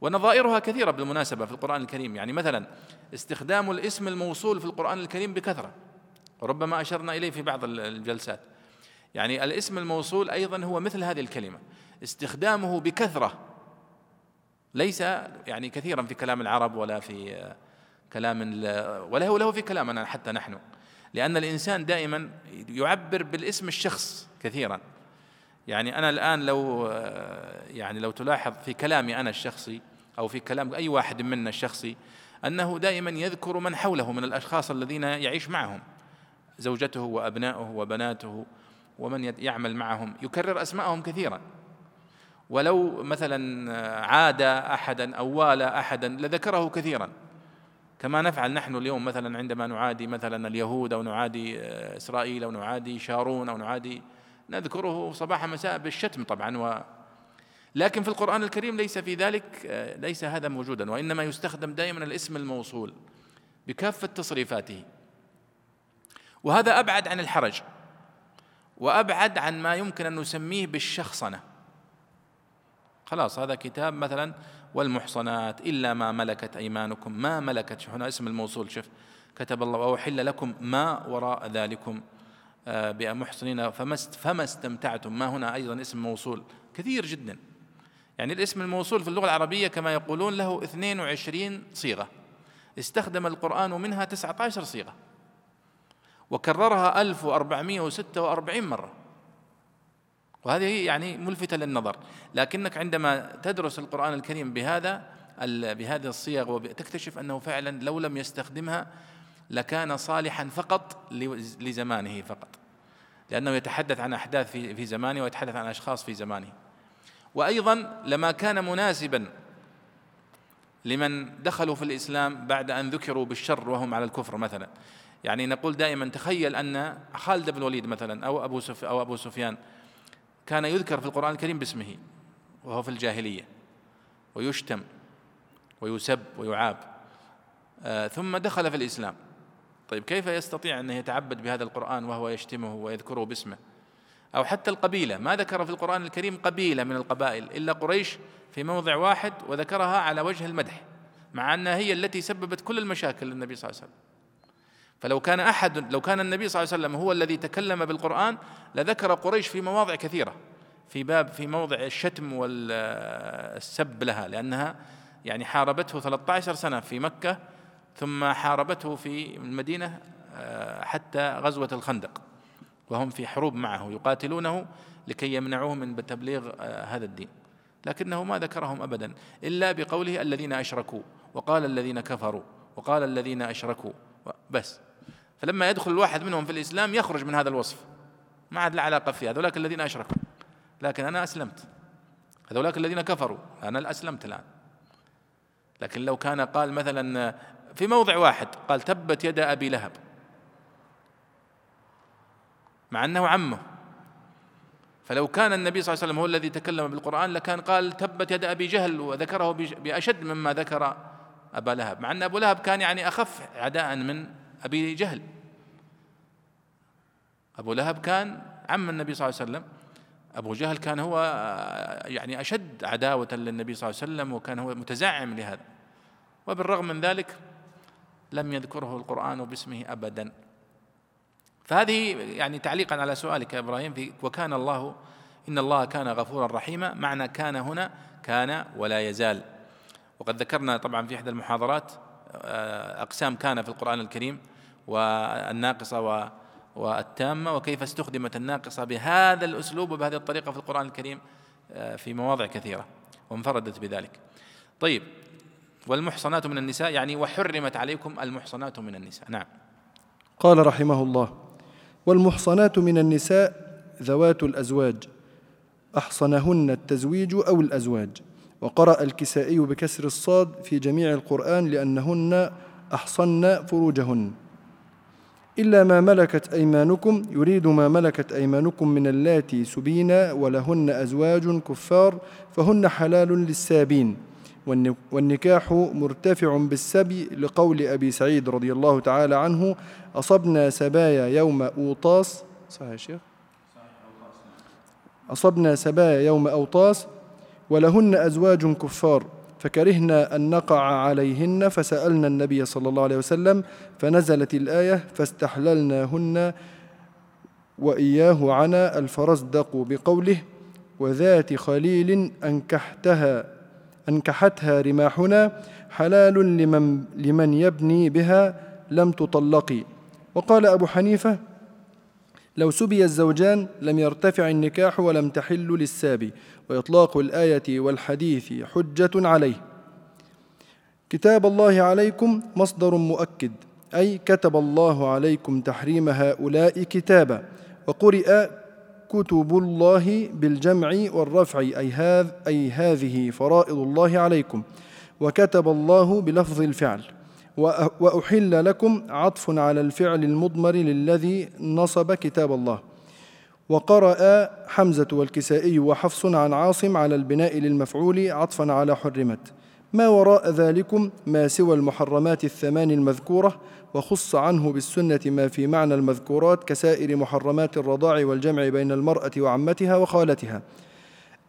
ونظائرها كثيرة بالمناسبة في القرآن الكريم. يعني مثلا استخدام الاسم الموصول في القرآن الكريم بكثرة. وربما أشرنا إليه في بعض الجلسات. يعني الاسم الموصول أيضا هو مثل هذه الكلمة. استخدامه بكثرة. ليس يعني كثيرا في كلام العرب ولا في كلام ولا هو له في كلامنا حتى نحن. لأن الإنسان دائما يعبر بالاسم الشخص كثيرا. يعني أنا الآن لو يعني لو تلاحظ في كلامي أنا الشخصي أو في كلام أي واحد منا الشخصي أنه دائما يذكر من حوله من الأشخاص الذين يعيش معهم. زوجته وأبنائه وبناته ومن يعمل معهم. يكرر أسماءهم كثيرا. ولو مثلا عاد أحدا أو والى أحدا لذكره كثيرا. كما نفعل نحن اليوم مثلا عندما نعادي مثلا اليهود أو نعادي إسرائيل أو نعادي شارون أو نعادي نذكره صباح مساء بالشتم طبعا و. لكن في القرآن الكريم ليس في ذلك ليس هذا موجودا وإنما يستخدم دائما الاسم الموصول بكافة تصريفاته. وهذا أبعد عن الحرج وأبعد عن ما يمكن أن نسميه بالشخصنة. خلاص هذا كتاب مثلا والمحصنات إلا ما ملكت أيمانكم ما ملكت هنا اسم الموصول شوف كتب الله وأحل لكم ما وراء ذلكم. آه، بمحصنين فما استمتعتم؟ ما هنا أيضا اسم موصول كثير جدا. يعني الاسم الموصول في اللغة العربية كما يقولون له 22 صيغة. استخدم القرآن منها 19 صيغة. وكررها 1446 مرة. وهذه يعني ملفتة للنظر. لكنك عندما تدرس القرآن الكريم بهذا بهذه الصيغ وتكتشف أنه فعلا لو لم يستخدمها لكان صالحا فقط لزمانه فقط. لأنه يتحدث عن أحداث في زمانه ويتحدث عن أشخاص في زمانه. وأيضا لما كان مناسبا لمن دخلوا في الإسلام بعد أن ذكروا بالشر وهم على الكفر مثلا. يعني نقول دائما تخيل أن خالد بن الوليد مثلا أو أبو, سف أو أبو سفيان كان يذكر في القرآن الكريم باسمه وهو في الجاهلية. ويشتم ويسب ويعاب. آه ثم دخل في الإسلام. طيب كيف يستطيع أن يتعبد بهذا القرآن وهو يشتمه ويذكره باسمه؟ أو حتى القبيلة. ما ذكر في القرآن الكريم قبيلة من القبائل إلا قريش في موضع واحد وذكرها على وجه المدح مع أنها هي التي سببت كل المشاكل للنبي صلى الله عليه وسلم. فلو كان أحد لو كان النبي صلى الله عليه وسلم هو الذي تكلم بالقرآن لذكر قريش في مواضع كثيرة في باب في موضع الشتم والسب لها لأنها يعني حاربته 13 سنة في مكة ثم حاربته في المدينة آه، حتى غزوة الخندق وهم في حروب معه يقاتلونه لكي يمنعوه من تبليغ آه، هذا الدين. لكنه ما ذكرهم ابدا إلا بقوله الذين أشركوا وقال الذين كفروا وقال الذين أشركوا بس. فلما يدخل الواحد منهم في الإسلام يخرج من هذا الوصف. ما عاد له علاقة فيه. هذولاك الذين أشركوا. لكن أنا أسلمت. هذولاك الذين كفروا. أنا أسلمت الآن. لكن لو كان قال مثلا في موضع واحد قال تبت يد أبي لهب. مع أنه عمه. فلو كان النبي صلى الله عليه وسلم هو الذي تكلم بالقرآن لكان قال تبت يد أبي جهل وذكره بأشد مما ذكر أبا لهب. مع أن أبو لهب كان يعني أخف عداء من أبي جهل. أبو لهب كان عم النبي صلى الله عليه وسلم. أبو جهل كان هو يعني أشد عداوة للنبي صلى الله عليه وسلم وكان هو متزعم لهذا. وبالرغم من ذلك لم يذكره القرآن باسمه أبدا. فهذه يعني تعليقا على سؤالك يا إبراهيم في وكان الله إن الله كان غفورا رحيما معنى كان هنا كان ولا يزال. وقد ذكرنا طبعا في إحدى المحاضرات آه، أقسام كان في القرآن الكريم. والناقصة والتامة وكيف استخدمت الناقصة بهذا الأسلوب وبهذه الطريقة في القرآن الكريم آه، في مواضع كثيرة وانفردت بذلك. طيب والمحصنات من النساء يعني وحرمت عليكم المحصنات من النساء، نعم. قال رحمه الله: والمحصنات من النساء ذوات الأزواج أحصنهن التزويج أو الأزواج وقرأ الكسائي بكسر الصاد في جميع القرآن لأنهن أحصن فروجهن إلا ما ملكت أيمانكم يريد ما ملكت أيمانكم من اللاتي سبين ولهن أزواج كفار فهن حلال للسابين. والنكاح مرتفع بالسبي لقول أبي سعيد رضي الله تعالى عنه أصبنا سبايا يوم أوطاس. صحيح شيخ؟ أصبنا سبايا يوم أوطاس ولهن أزواج كفار. فكرهنا أن نقع عليهن فسألنا النبي صلى الله عليه وسلم فنزلت الآية فاستحللناهن وإياه عنا الفرزدق بقوله وذات خليل أنكحتها أنكحتها رماحنا حلال لمن, لمن يبني بها لم تطلقي. وقال أبو حنيفة لو سبي الزوجان لم يرتفع النكاح ولم تحل للسابي وإطلاق الآية والحديث حجة عليه. كتاب الله عليكم مصدر مؤكد أي كتب الله عليكم تحريم هؤلاء كتابا وقرئ كتب الله بالجمع والرفع أي, هذ أي هذه فرائض الله عليكم وكتب الله بلفظ الفعل. وأحل لكم عطف على الفعل المضمر للذي نصب كتاب الله. وقرأ حمزة والكسائي وحفص عن عاصم على البناء للمفعول عطفا على حرمت. ما وراء ذلكم ما سوى المحرمات الثمان المذكورة وخص عنه بالسنة ما في معنى المذكورات كسائر محرمات الرضاع والجمع بين المرأة وعمتها وخالتها.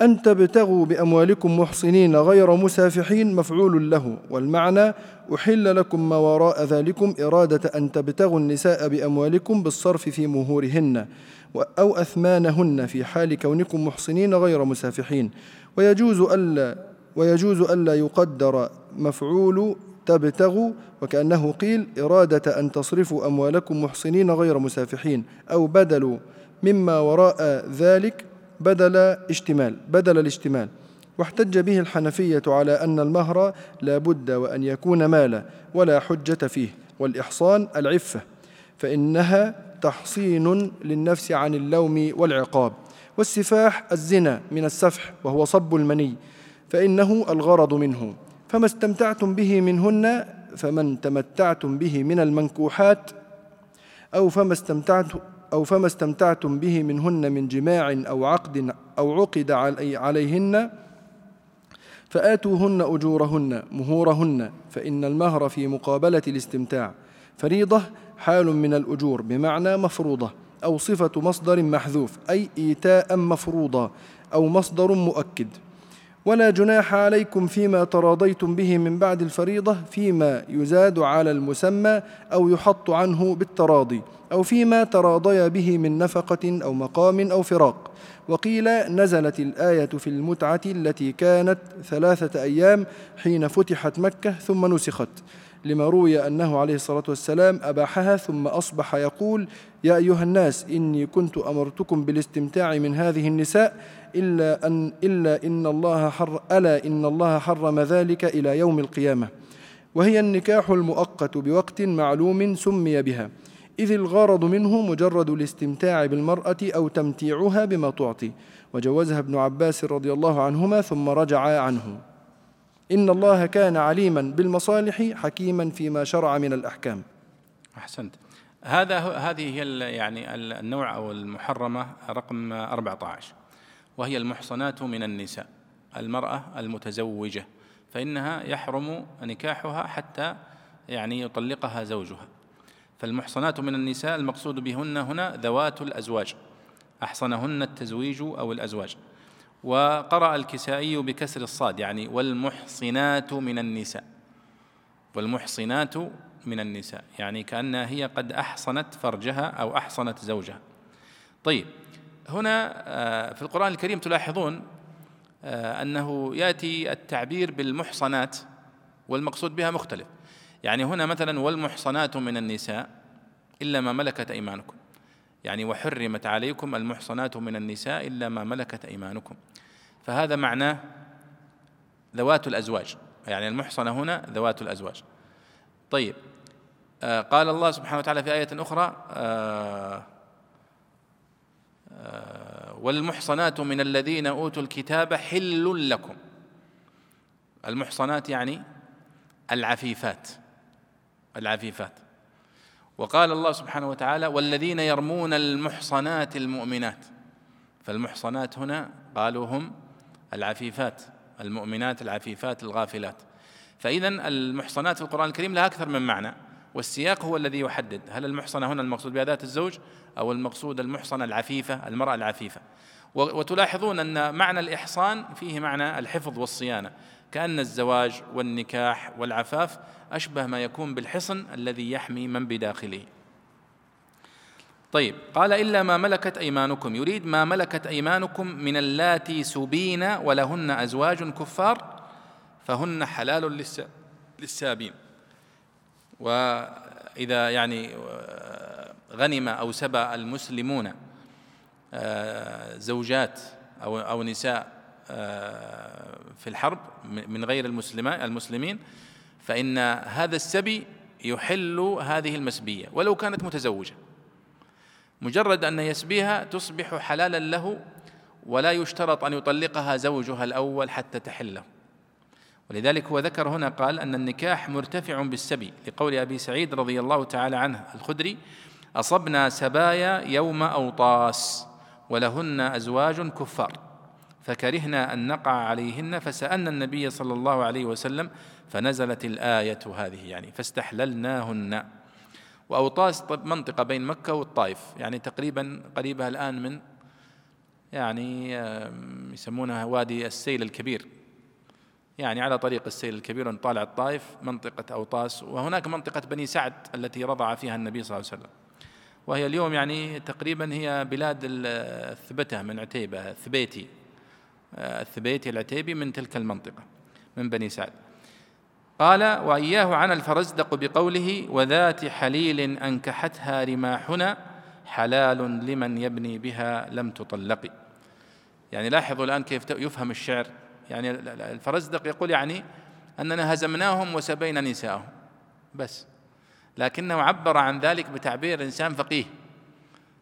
أن تبتغوا بأموالكم محصنين غير مسافحين مفعول له والمعنى أحل لكم ما وراء ذلكم إرادة أن تبتغوا النساء بأموالكم بالصرف في مهورهن أو أثمانهن في حال كونكم محصنين غير مسافحين. ويجوز ألا ويجوز ألا يقدر مفعول تبتغوا وكأنه قيل إرادة أن تصرفوا أموالكم محصنين غير مسافحين أو بدلوا مما وراء ذلك بدل اشتمال بدل الاشتمال. واحتج به الحنفية على أن المهر لا بد وأن يكون مالا ولا حجة فيه والإحصان العفة فإنها تحصين للنفس عن اللوم والعقاب. والسفاح الزنا من السفح وهو صب المني فإنه الغرض منه. فما استمتعتم به منهن فمن تمتعتم به من المنكوحات أو فما استمتعت أو فما استمتعتم به منهن من جماع أو عقد أو عقد علي عليهن فآتوهن أجورهن مهورهن فإن المهر في مقابلة الاستمتاع. فريضة حال من الأجور بمعنى مفروضة أو صفة مصدر محذوف أي إيتاء مفروضا أو مصدر مؤكد. ولا جناح عليكم فيما تراضيتم به من بعد الفريضة فيما يزاد على المسمى أو يحط عنه بالتراضي أو فيما تراضي به من نفقة أو مقام أو فراق. وقيل نزلت الآية في المتعة التي كانت ثلاثة أيام حين فتحت مكة ثم نسخت. لما روي أنه عليه الصلاة والسلام أباحها ثم أصبح يقول يا أيها الناس إني كنت أمرتكم بالاستمتاع من هذه النساء إلا أن إلا إن الله حر ألا إن الله حرم ذلك إلى يوم القيامة. وهي النكاح المؤقت بوقت معلوم سمي بها. إذ الغرض منه مجرد الاستمتاع بالمرأة أو تمتيعها بما تعطي. وجوزها ابن عباس رضي الله عنهما ثم رجع عنه. إن الله كان عليما بالمصالح حكيما فيما شرع من الأحكام. أحسنت. هذا هذه هي يعني النوع أو المحرمة رقم 14 وهي المحصنات من النساء المرأة المتزوجة فإنها يحرم نكاحها حتى يعني يطلقها زوجها. فالمحصنات من النساء المقصود بهن هنا ذوات الأزواج أحصنهن التزويج أو الأزواج. وقرأ الكسائي بكسر الصاد يعني والمحصنات من النساء. والمحصنات من النساء يعني كأنها هي قد أحصنت فرجها أو أحصنت زوجها. طيب هنا آه، في القرآن الكريم تلاحظون آه، أنه يأتي التعبير بالمحصنات والمقصود بها مختلف. يعني هنا مثلا والمحصنات من النساء إلا ما ملكت أيمانكم. يعني وحرمت عليكم المحصنات من النساء إلا ما ملكت أيمانكم. فهذا معناه ذوات الأزواج. يعني المحصنة هنا ذوات الأزواج. طيب آه قال الله سبحانه وتعالى في آية أخرى آه آه والمحصنات من الذين أوتوا الكتاب حل لكم. المحصنات يعني العفيفات. العفيفات. وقال الله سبحانه وتعالى والذين يرمون المحصنات المؤمنات. فالمحصنات هنا قالوا هم العفيفات المؤمنات العفيفات الغافلات. فإذا المحصنات في القرآن الكريم لها أكثر من معنى والسياق هو الذي يحدد هل المحصنة هنا المقصود بها ذات الزوج أو المقصود المحصنة العفيفة المرأة العفيفة. وتلاحظون أن معنى الإحصان فيه معنى الحفظ والصيانة. كأن الزواج والنكاح والعفاف أشبه ما يكون بالحصن الذي يحمي من بداخله. طيب قال إلا ما ملكت أيمانكم. يريد ما ملكت أيمانكم من اللاتي سبين ولهن أزواج كفار فهن حلال للسابين. وإذا يعني غنم أو سبى المسلمون آه، زوجات أو أو نساء آه، في الحرب من غير المسلمين المسلمين فإن هذا السبي يحل هذه المسبية ولو كانت متزوجة. مجرد أن يسبيها تصبح حلالا له ولا يشترط أن يطلقها زوجها الأول حتى تحله. ولذلك هو ذكر هنا قال أن النكاح مرتفع بالسبي. لقول أبي سعيد رضي الله تعالى عنه الخدري أصبنا سبايا يوم أوطاس ولهن أزواج كفار. فكرهنا أن نقع عليهن فسألنا النبي صلى الله عليه وسلم فنزلت الآية هذه يعني فاستحللناهن. وأوطاس منطقة بين مكة والطائف يعني تقريبا قريبة الآن من يعني يسمونها وادي السيل الكبير. يعني على طريق السيل الكبير أن طالع الطائف منطقة أوطاس وهناك منطقة بني سعد التي رضع فيها النبي صلى الله عليه وسلم. وهي اليوم يعني تقريبا هي بلاد الثبتة من عتيبة الثبيتي الثبيتي العتيبي من تلك المنطقة من بني سعد. قال وإياه عن الفرزدق بقوله وذات حليل أنكحتها رماحنا حلال لمن يبني بها لم تطلق. يعني لاحظوا الآن كيف يفهم الشعر. يعني الفرزدق يقول يعني أننا هزمناهم وسبينا نساءهم بس. لكنه عبر عن ذلك بتعبير إنسان فقيه.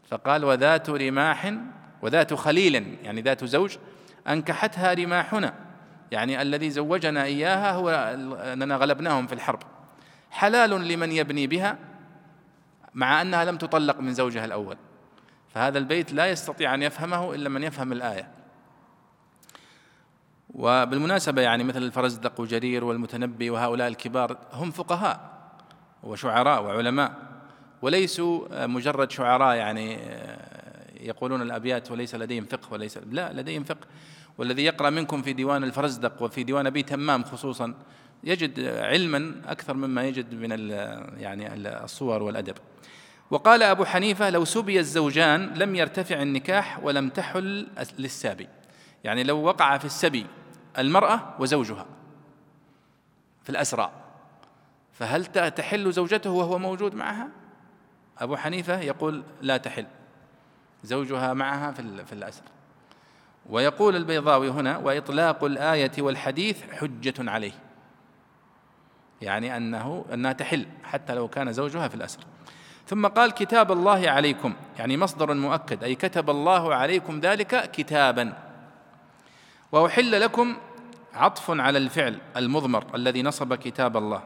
فقال وذات رماح وذات خليل. يعني ذات زوج أنكحتها رماحنا. يعني الذي زوجنا إياها هو أننا غلبناهم في الحرب. حلال لمن يبني بها مع أنها لم تطلق من زوجها الأول. فهذا البيت لا يستطيع أن يفهمه إلا من يفهم الآية. وبالمناسبة يعني مثل الفرزدق وجرير والمتنبي وهؤلاء الكبار هم فقهاء وشعراء وعلماء وليسوا مجرد شعراء يعني يقولون الأبيات وليس لديهم فقه وليس لا لديهم فقه. والذي يقرأ منكم في ديوان الفرزدق وفي ديوان أبي تمام خصوصا يجد علما أكثر مما يجد من يعني الصور والأدب. وقال أبو حنيفة لو سبي الزوجان لم يرتفع النكاح ولم تحل للسابي. يعني لو وقع في السبي المرأة وزوجها في الأسرى فهل تحل زوجته وهو موجود معها؟ أبو حنيفة يقول لا تحل زوجها معها في, الأسر ويقول البيضاوي هنا وإطلاق الآية والحديث حجة عليه. يعني أنه أنها تحل حتى لو كان زوجها في الأسر. ثم قال كتاب الله عليكم يعني مصدر مؤكد أي كتب الله عليكم ذلك كتابا. وأحل لكم عطف على الفعل المضمر الذي نصب كتاب الله.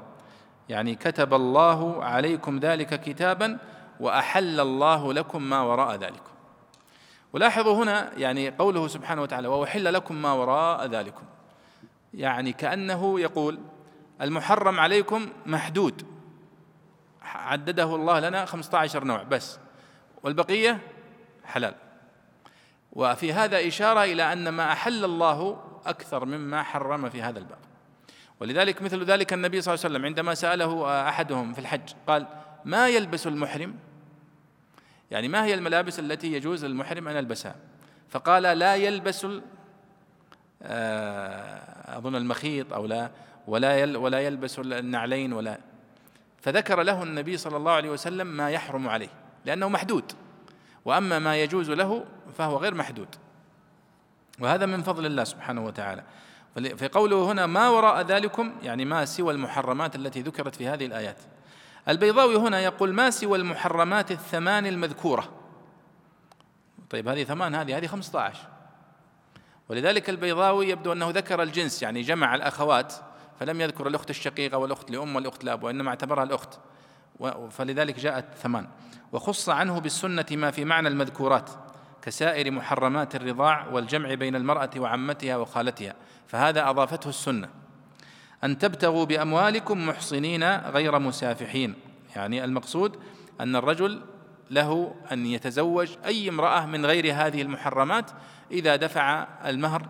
يعني كتب الله عليكم ذلك كتابا وأحل الله لكم ما وراء ذلكم ولاحظوا هنا يعني قوله سبحانه وتعالى وأحل لكم ما وراء ذلكم. يعني كأنه يقول المحرم عليكم محدود. عدده الله لنا 15 نوع بس. والبقية حلال. وفي هذا إشارة إلى أن ما أحل الله أكثر مما حرم في هذا الباب. ولذلك مثل ذلك النبي صلى الله عليه وسلم عندما سأله أحدهم في الحج قال ما يلبس المحرم؟ يعني ما هي الملابس التي يجوز للمحرم أن يلبسها؟ فقال لا يلبس آه، أظن المخيط أو لا ولا ولا يلبس النعلين ولا. فذكر له النبي صلى الله عليه وسلم ما يحرم عليه لأنه محدود. وأما ما يجوز له فهو غير محدود. وهذا من فضل الله سبحانه وتعالى. في قوله هنا ما وراء ذلكم يعني ما سوى المحرمات التي ذكرت في هذه الآيات. البيضاوي هنا يقول ما سوى المحرمات الثمان المذكورة؟ طيب هذه ثمان هذه هذه خمسة عشر. ولذلك البيضاوي يبدو أنه ذكر الجنس يعني جمع الأخوات فلم يذكر الأخت الشقيقة والأخت لأم والأخت لأب وإنما اعتبرها الأخت. فلذلك جاءت ثمان. وخص عنه بالسنة ما في معنى المذكورات كسائر محرمات الرضاع والجمع بين المرأة وعمتها وخالتها فهذا أضافته السنة. أن تبتغوا بأموالكم محصنين غير مسافحين. يعني المقصود أن الرجل له أن يتزوج أي امرأة من غير هذه المحرمات إذا دفع المهر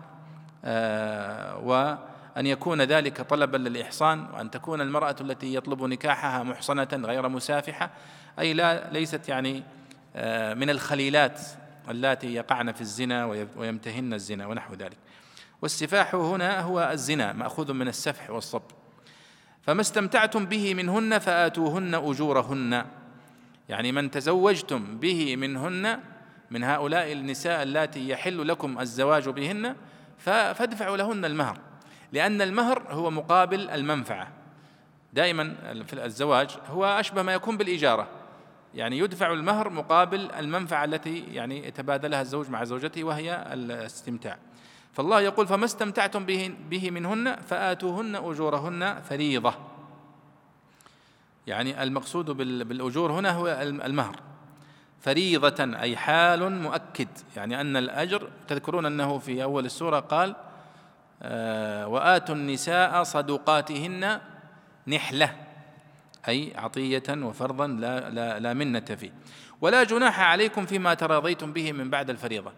آه، وأن يكون ذلك طلبا للإحصان وأن تكون المرأة التي يطلب نكاحها محصنة غير مسافحة. أي لا ليست يعني آه، من الخليلات اللاتي يقعن في الزنا ويمتهن الزنا ونحو ذلك. والسفاح هنا هو الزنا مأخوذ من السفح والصب فما استمتعتم به منهن فآتوهن أجورهن. يعني من تزوجتم به منهن من هؤلاء النساء اللاتي يحل لكم الزواج بهن فادفعوا لهن المهر. لأن المهر هو مقابل المنفعة. دائما في الزواج هو أشبه ما يكون بالإجارة. يعني يدفع المهر مقابل المنفعة التي يعني يتبادلها الزوج مع زوجته وهي الاستمتاع. فالله يقول فما استمتعتم به, به منهن فآتوهن أجورهن فريضة. يعني المقصود بالأجور هنا هو المهر. فريضة أي حال مؤكد. يعني أن الأجر تذكرون أنه في أول السورة قال آه وآتوا النساء صدقاتهن نحلة. أي عطية وفرضا لا, لا, لا منة فيه. ولا جناح عليكم فيما تراضيتم به من بعد الفريضة.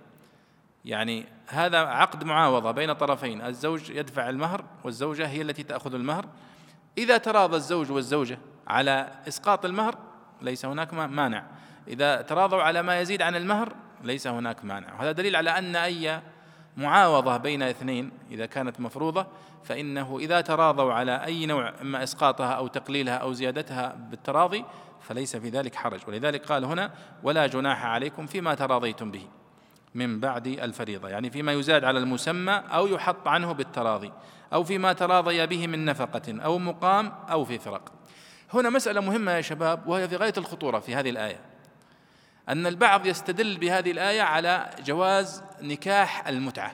يعني هذا عقد معاوضة بين طرفين الزوج يدفع المهر والزوجة هي التي تأخذ المهر. إذا تراضى الزوج والزوجة على إسقاط المهر ليس هناك مانع. إذا تراضوا على ما يزيد عن المهر ليس هناك مانع. وهذا دليل على أن أي معاوضة بين اثنين إذا كانت مفروضة فإنه إذا تراضوا على أي نوع إما إسقاطها أو تقليلها أو زيادتها بالتراضي فليس في ذلك حرج. ولذلك قال هنا ولا جناح عليكم فيما تراضيتم به. من بعد الفريضة يعني فيما يزاد على المسمى أو يحط عنه بالتراضي أو فيما تراضي به من نفقة أو مقام أو في فرق. هنا مسألة مهمة يا شباب وهي في غاية الخطورة في هذه الآية. أن البعض يستدل بهذه الآية على جواز نكاح المتعة.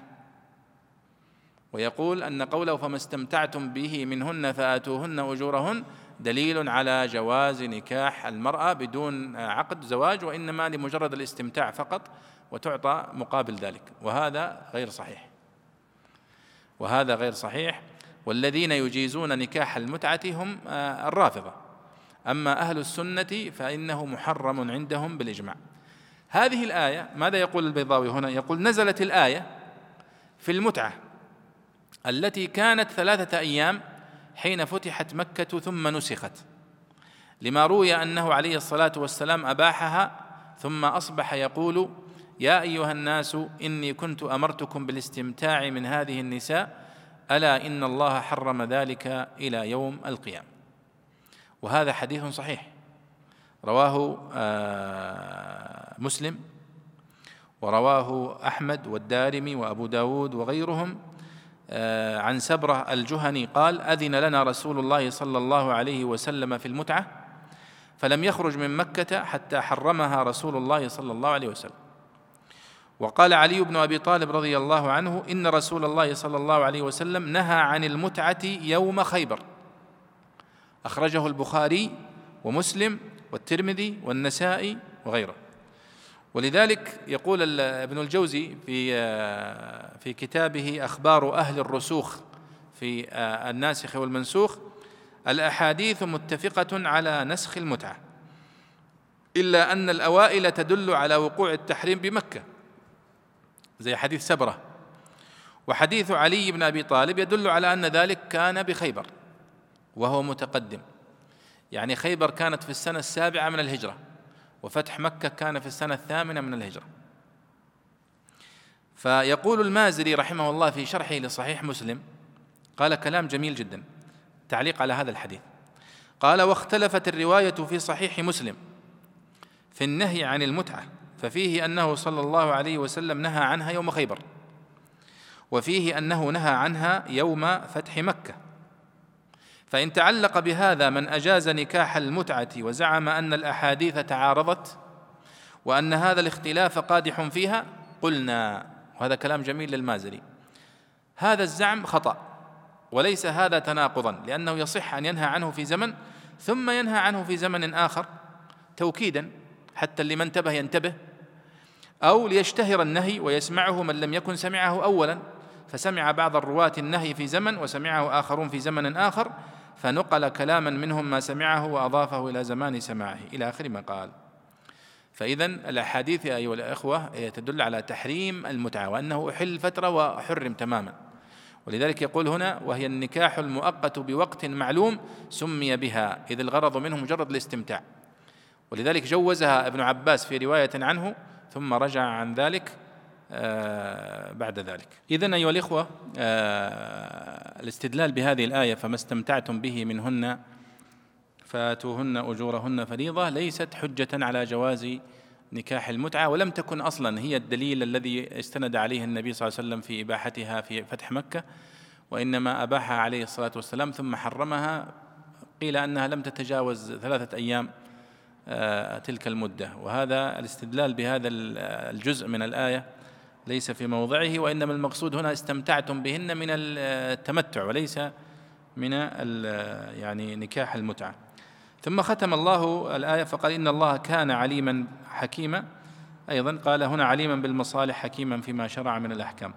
ويقول أن قوله فما استمتعتم به منهن فآتوهن أجورهن دليل على جواز نكاح المرأة بدون عقد زواج وإنما لمجرد الاستمتاع فقط وتعطى مقابل ذلك. وهذا غير صحيح. وهذا غير صحيح. والذين يجيزون نكاح المتعة هم آه، الرافضة. أما أهل السنة فإنه محرم عندهم بالإجماع. هذه الآية ماذا يقول البيضاوي هنا؟ يقول نزلت الآية في المتعة التي كانت ثلاثة أيام حين فتحت مكة ثم نسخت. لما روي أنه عليه الصلاة والسلام أباحها ثم أصبح يقول يا أيها الناس إني كنت أمرتكم بالاستمتاع من هذه النساء ألا إن الله حرم ذلك إلى يوم القيامة. وهذا حديث صحيح. رواه آه، مسلم ورواه أحمد والدارمي وأبو داود وغيرهم آه، عن سبرة الجهني قال أذن لنا رسول الله صلى الله عليه وسلم في المتعة فلم يخرج من مكة حتى حرمها رسول الله صلى الله عليه وسلم. وقال علي بن أبي طالب رضي الله عنه إن رسول الله صلى الله عليه وسلم نهى عن المتعة يوم خيبر. أخرجه البخاري ومسلم والترمذي والنسائي وغيره. ولذلك يقول ابن الجوزي في في كتابه أخبار أهل الرسوخ في الناسخ والمنسوخ الأحاديث متفقة على نسخ المتعة إلا أن الأوائل تدل على وقوع التحريم بمكة. زي حديث سبرة. وحديث علي بن أبي طالب يدل على أن ذلك كان بخيبر وهو متقدم. يعني خيبر كانت في السنة السابعة من الهجرة وفتح مكة كان في السنة الثامنة من الهجرة. فيقول المازري رحمه الله في شرحه لصحيح مسلم قال كلام جميل جدا تعليق على هذا الحديث. قال واختلفت الرواية في صحيح مسلم في النهي عن المتعة ففيه أنه صلى الله عليه وسلم نهى عنها يوم خيبر. وفيه أنه نهى عنها يوم فتح مكة. فإن تعلق بهذا من أجاز نكاح المتعة وزعم أن الأحاديث تعارضت وأن هذا الاختلاف قادح فيها قلنا وهذا كلام جميل للمازري هذا الزعم خطأ وليس هذا تناقضا لأنه يصح أن ينهى عنه في زمن ثم ينهى عنه في زمن آخر توكيدا حتى اللي ما انتبه ينتبه أو ليشتهر النهي ويسمعه من لم يكن سمعه أولا. فسمع بعض الرواة النهي في زمن وسمعه آخرون في زمن آخر فنقل كلاما منهم ما سمعه وأضافه إلى زمان سماعه. إلى آخر ما قال. فإذا الأحاديث يا أيها الأخوة تدل على تحريم المتعة وأنه أحل فترة وحرم تماما. ولذلك يقول هنا وهي النكاح المؤقت بوقت معلوم سمي بها إذ الغرض منه مجرد الاستمتاع. ولذلك جوزها ابن عباس في رواية عنه ثم رجع عن ذلك آه، بعد ذلك. إذن أيها الإخوة آه، الاستدلال بهذه الآية فما استمتعتم به منهن فاتوهن أجورهن فريضة ليست حجة على جواز نكاح المتعة ولم تكن أصلا هي الدليل الذي استند عليه النبي صلى الله عليه وسلم في إباحتها في فتح مكة وإنما أباحها عليه الصلاة والسلام ثم حرمها قيل أنها لم تتجاوز ثلاثة أيام. تلك المدة. وهذا الاستدلال بهذا الجزء من الآية ليس في موضعه وإنما المقصود هنا استمتعتم بهن من التمتع وليس من يعني نكاح المتعة. ثم ختم الله الآية فقال إن الله كان عليما حكيما. أيضا قال هنا عليما بالمصالح حكيما فيما شرع من الأحكام.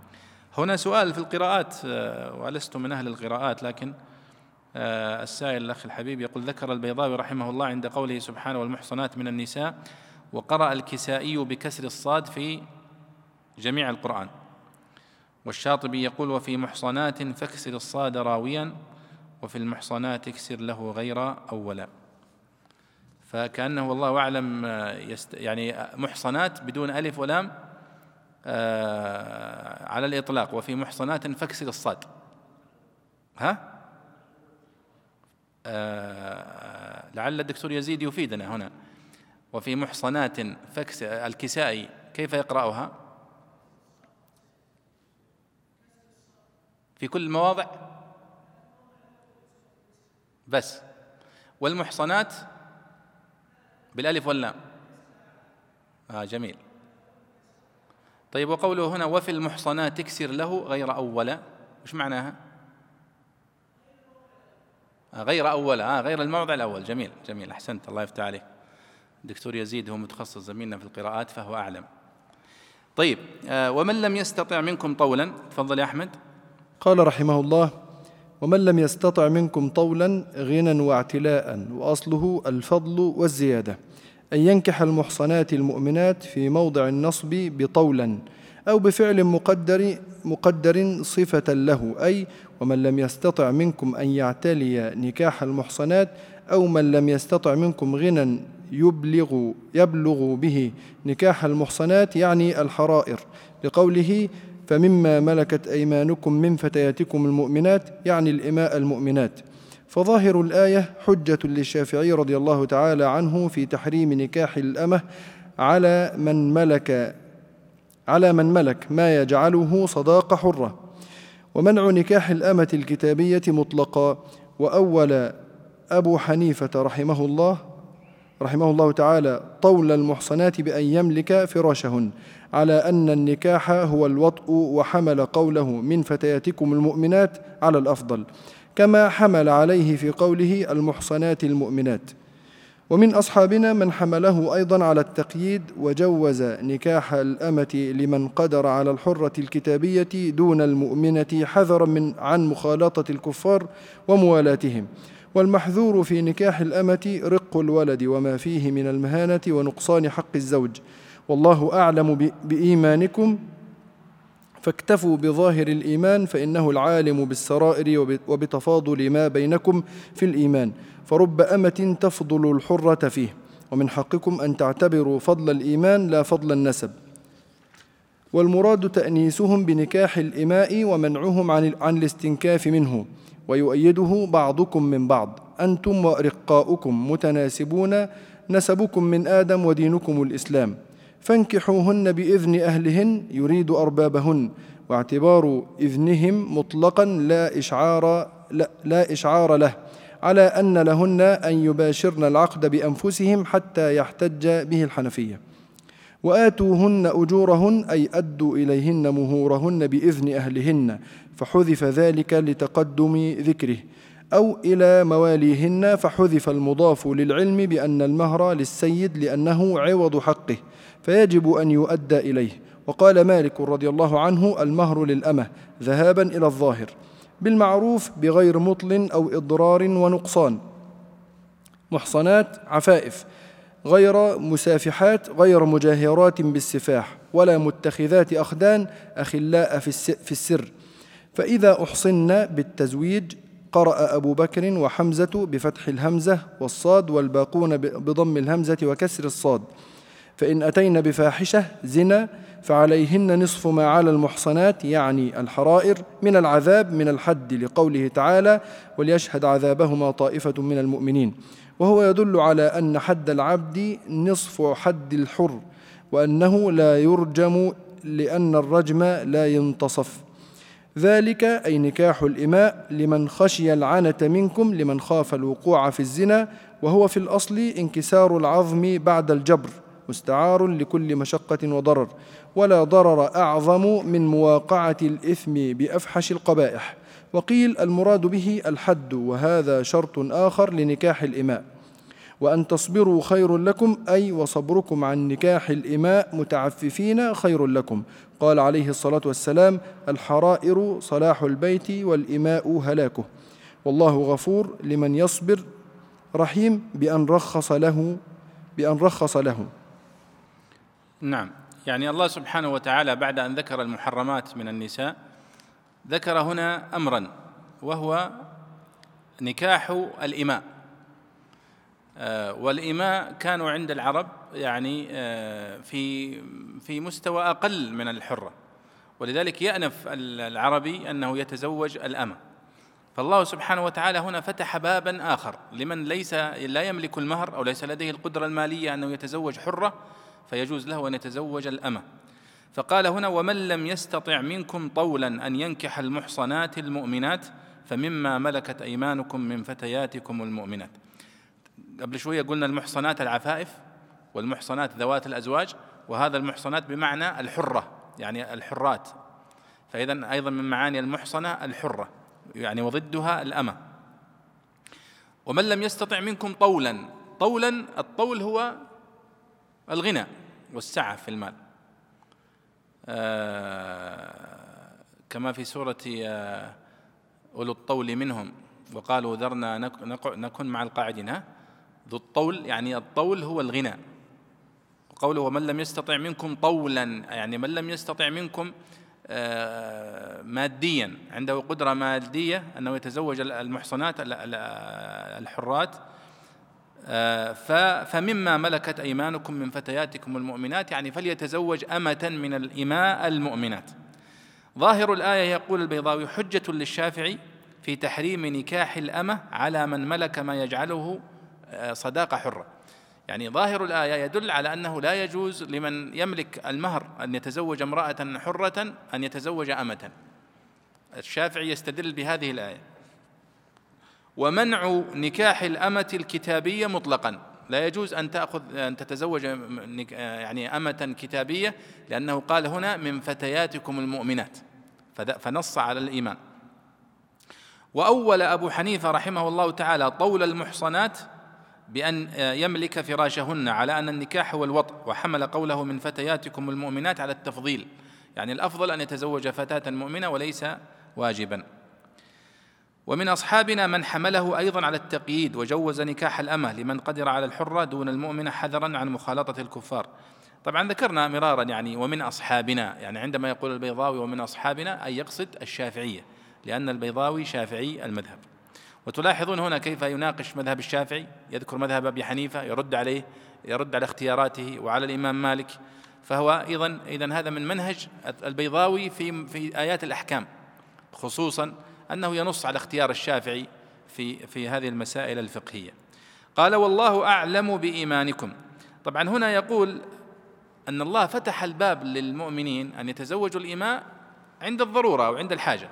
هنا سؤال في القراءات آه، ولست من أهل القراءات لكن آه، السائل الأخ الحبيب يقول ذكر البيضاوي رحمه الله عند قوله سبحانه والمحصنات من النساء وقرأ الكسائي بكسر الصاد في جميع القرآن. والشاطبي يقول وفي محصنات فاكسر الصاد راويا وفي المحصنات اكسر له غير أولا. فكأنه والله أعلم آه، يعني محصنات بدون ألف ولام آه، على الإطلاق. وفي محصنات فاكسر الصاد. ها؟ آه، لعل الدكتور يزيد يفيدنا هنا. وفي محصنات فكس الكسائي كيف يقرأها؟ في كل المواضع؟ بس. والمحصنات؟ بالألف واللام. آه جميل. طيب وقوله هنا وفي المحصنات تكسر له غير أول. وش معناها؟ غير أول آه غير الموضع الأول. جميل جميل. أحسنت. الله يفتح عليك. الدكتور يزيد هو متخصص زميلنا في القراءات فهو أعلم. طيب آه ومن لم يستطع منكم طولا؟ تفضل يا أحمد. قال رحمه الله ومن لم يستطع منكم طولا غنى واعتلاء وأصله الفضل والزيادة أن ينكح المحصنات المؤمنات في موضع النصب بطولا أو بفعل مقدر مقدر صفة له أي ومن لم يستطع منكم أن يعتلي نكاح المحصنات أو من لم يستطع منكم غنى يبلغ يبلغ به نكاح المحصنات يعني الحرائر. لقوله فمما ملكت أيمانكم من فتياتكم المؤمنات يعني الإماء المؤمنات. فظاهر الآية حجة للشافعي رضي الله تعالى عنه في تحريم نكاح الأمة على من ملك على من ملك ما يجعله صداق حرة. ومنع نكاح الأمة الكتابية مطلقا. وأول أبو حنيفة رحمه الله رحمه الله تعالى طول المحصنات بأن يملك فراشهن. على أن النكاح هو الوطء وحمل قوله من فتياتكم المؤمنات على الأفضل. كما حمل عليه في قوله المحصنات المؤمنات. ومن أصحابنا من حمله أيضا على التقييد وجوز نكاح الأمة لمن قدر على الحرة الكتابية دون المؤمنة حذرا من عن مخالطة الكفار وموالاتهم. والمحذور في نكاح الأمة رق الولد وما فيه من المهانة ونقصان حق الزوج. والله أعلم بإيمانكم فاكتفوا بظاهر الإيمان فإنه العالم بالسرائر وبتفاضل ما بينكم في الإيمان. فرب أمة تفضل الحرة فيه. ومن حقكم أن تعتبروا فضل الإيمان لا فضل النسب. والمراد تأنيسهم بنكاح الإماء ومنعهم عن, عن الاستنكاف منه. ويؤيده بعضكم من بعض. أنتم وأرقاؤكم متناسبون. نسبكم من آدم ودينكم الإسلام. فانكحوهن بإذن أهلهن يريد أربابهن واعتبار إذنهم مطلقا لا إشعار لا, لا إشعار له على أن لهن أن يباشرن العقد بأنفسهم حتى يحتج به الحنفية. وآتوهن أجورهن أي أدوا إليهن مهورهن بإذن أهلهن فحذف ذلك لتقدم ذكره. أو إلى مواليهن فحذف المضاف للعلم بأن المهر للسيد لأنه عوض حقه فيجب أن يؤدى إليه. وقال مالك رضي الله عنه المهر للأمة ذهابا إلى الظاهر بالمعروف بغير مطل أو إضرار ونقصان. محصنات عفائف غير مسافحات غير مجاهرات بالسفاح ولا متخذات أخدان أخلاء في السر. فإذا أحصن بالتزويج قرأ أبو بكر وحمزة بفتح الهمزة والصاد والباقون بضم الهمزة وكسر الصاد. فإن أتين بفاحشة زنا فعليهن نصف ما على المحصنات يعني الحرائر من العذاب من الحد لقوله تعالى وليشهد عذابهما طائفة من المؤمنين وهو يدل على أن حد العبد نصف حد الحر وأنه لا يرجم لأن الرجم لا ينتصف. ذلك أي نكاح الإماء لمن خشي العنة منكم لمن خاف الوقوع في الزنا وهو في الأصل انكسار العظم بعد الجبر مستعار لكل مشقة وضرر ولا ضرر أعظم من مواقعة الإثم بأفحش القبائح. وقيل المراد به الحد وهذا شرط آخر لنكاح الإماء. وأن تصبروا خير لكم أي وصبركم عن نكاح الإماء متعففين خير لكم. قال عليه الصلاة والسلام الحرائر صلاح البيت والإماء هلاكه. والله غفور لمن يصبر رحيم بأن رخص له بأن رخص له. نعم. يعني الله سبحانه وتعالى بعد أن ذكر المحرمات من النساء ذكر هنا أمرا وهو نكاح الإماء. والإماء كانوا عند العرب يعني آه، في في مستوى أقل من الحرة. ولذلك يأنف العربي أنه يتزوج الأمة. فالله سبحانه وتعالى هنا فتح بابا آخر لمن ليس لا يملك المهر أو ليس لديه القدرة المالية أنه يتزوج حرة فيجوز له أن يتزوج الأمة. فقال هنا ومن لم يستطع منكم طولا أن ينكح المحصنات المؤمنات فمما ملكت أيمانكم من فتياتكم المؤمنات. قبل شوية قلنا المحصنات العفائف والمحصنات ذوات الأزواج وهذا المحصنات بمعنى الحرة يعني الحرات. فإذا أيضا من معاني المحصنة الحرة يعني وضدها الأمة. ومن لم يستطع منكم طولا طولا الطول هو الغنى والسعة في المال. آه كما في سورة آه أولو الطول منهم وقالوا ذرنا نكن مع القاعدين ها؟ ذو الطول يعني الطول هو الغنى. وقوله ومن لم يستطع منكم طولا يعني من لم يستطع منكم آه، ماديا عنده قدرة مادية أنه يتزوج المحصنات الحرات. آه، فمما ملكت أيمانكم من فتياتكم المؤمنات يعني فليتزوج أمة من الإماء المؤمنات. ظاهر الآية يقول البيضاوي حجة للشافعي في تحريم نكاح الأمة على من ملك ما يجعله صداقة حرة. يعني ظاهر الآية يدل على أنه لا يجوز لمن يملك المهر أن يتزوج امرأة حرة أن يتزوج أمة. الشافعي يستدل بهذه الآية. ومنع نكاح الأمة الكتابية مطلقا. لا يجوز أن تأخذ أن تتزوج يعني أمة كتابية لأنه قال هنا من فتياتكم المؤمنات. فنص على الإيمان. وأول أبو حنيفة رحمه الله تعالى طول المحصنات بأن يملك فراشهن على أن النكاح هو الوطء وحمل قوله من فتياتكم المؤمنات على التفضيل. يعني الأفضل أن يتزوج فتاة مؤمنة وليس واجبا. ومن أصحابنا من حمله أيضا على التقييد وجوز نكاح الأمة لمن قدر على الحرة دون المؤمنة حذرا عن مخالطة الكفار. طبعا ذكرنا مرارا يعني ومن أصحابنا يعني عندما يقول البيضاوي ومن أصحابنا أي يقصد الشافعية لأن البيضاوي شافعي المذهب. وتلاحظون هنا كيف يناقش مذهب الشافعي يذكر مذهب أبي حنيفة يرد عليه يرد على اختياراته وعلى الإمام مالك. فهو أيضا اذا هذا من منهج البيضاوي في في آيات الأحكام خصوصا أنه ينص على اختيار الشافعي في في هذه المسائل الفقهية. قال والله أعلم بإيمانكم. طبعا هنا يقول أن الله فتح الباب للمؤمنين أن يتزوجوا الاماء عند الضرورة أو عند الحاجة.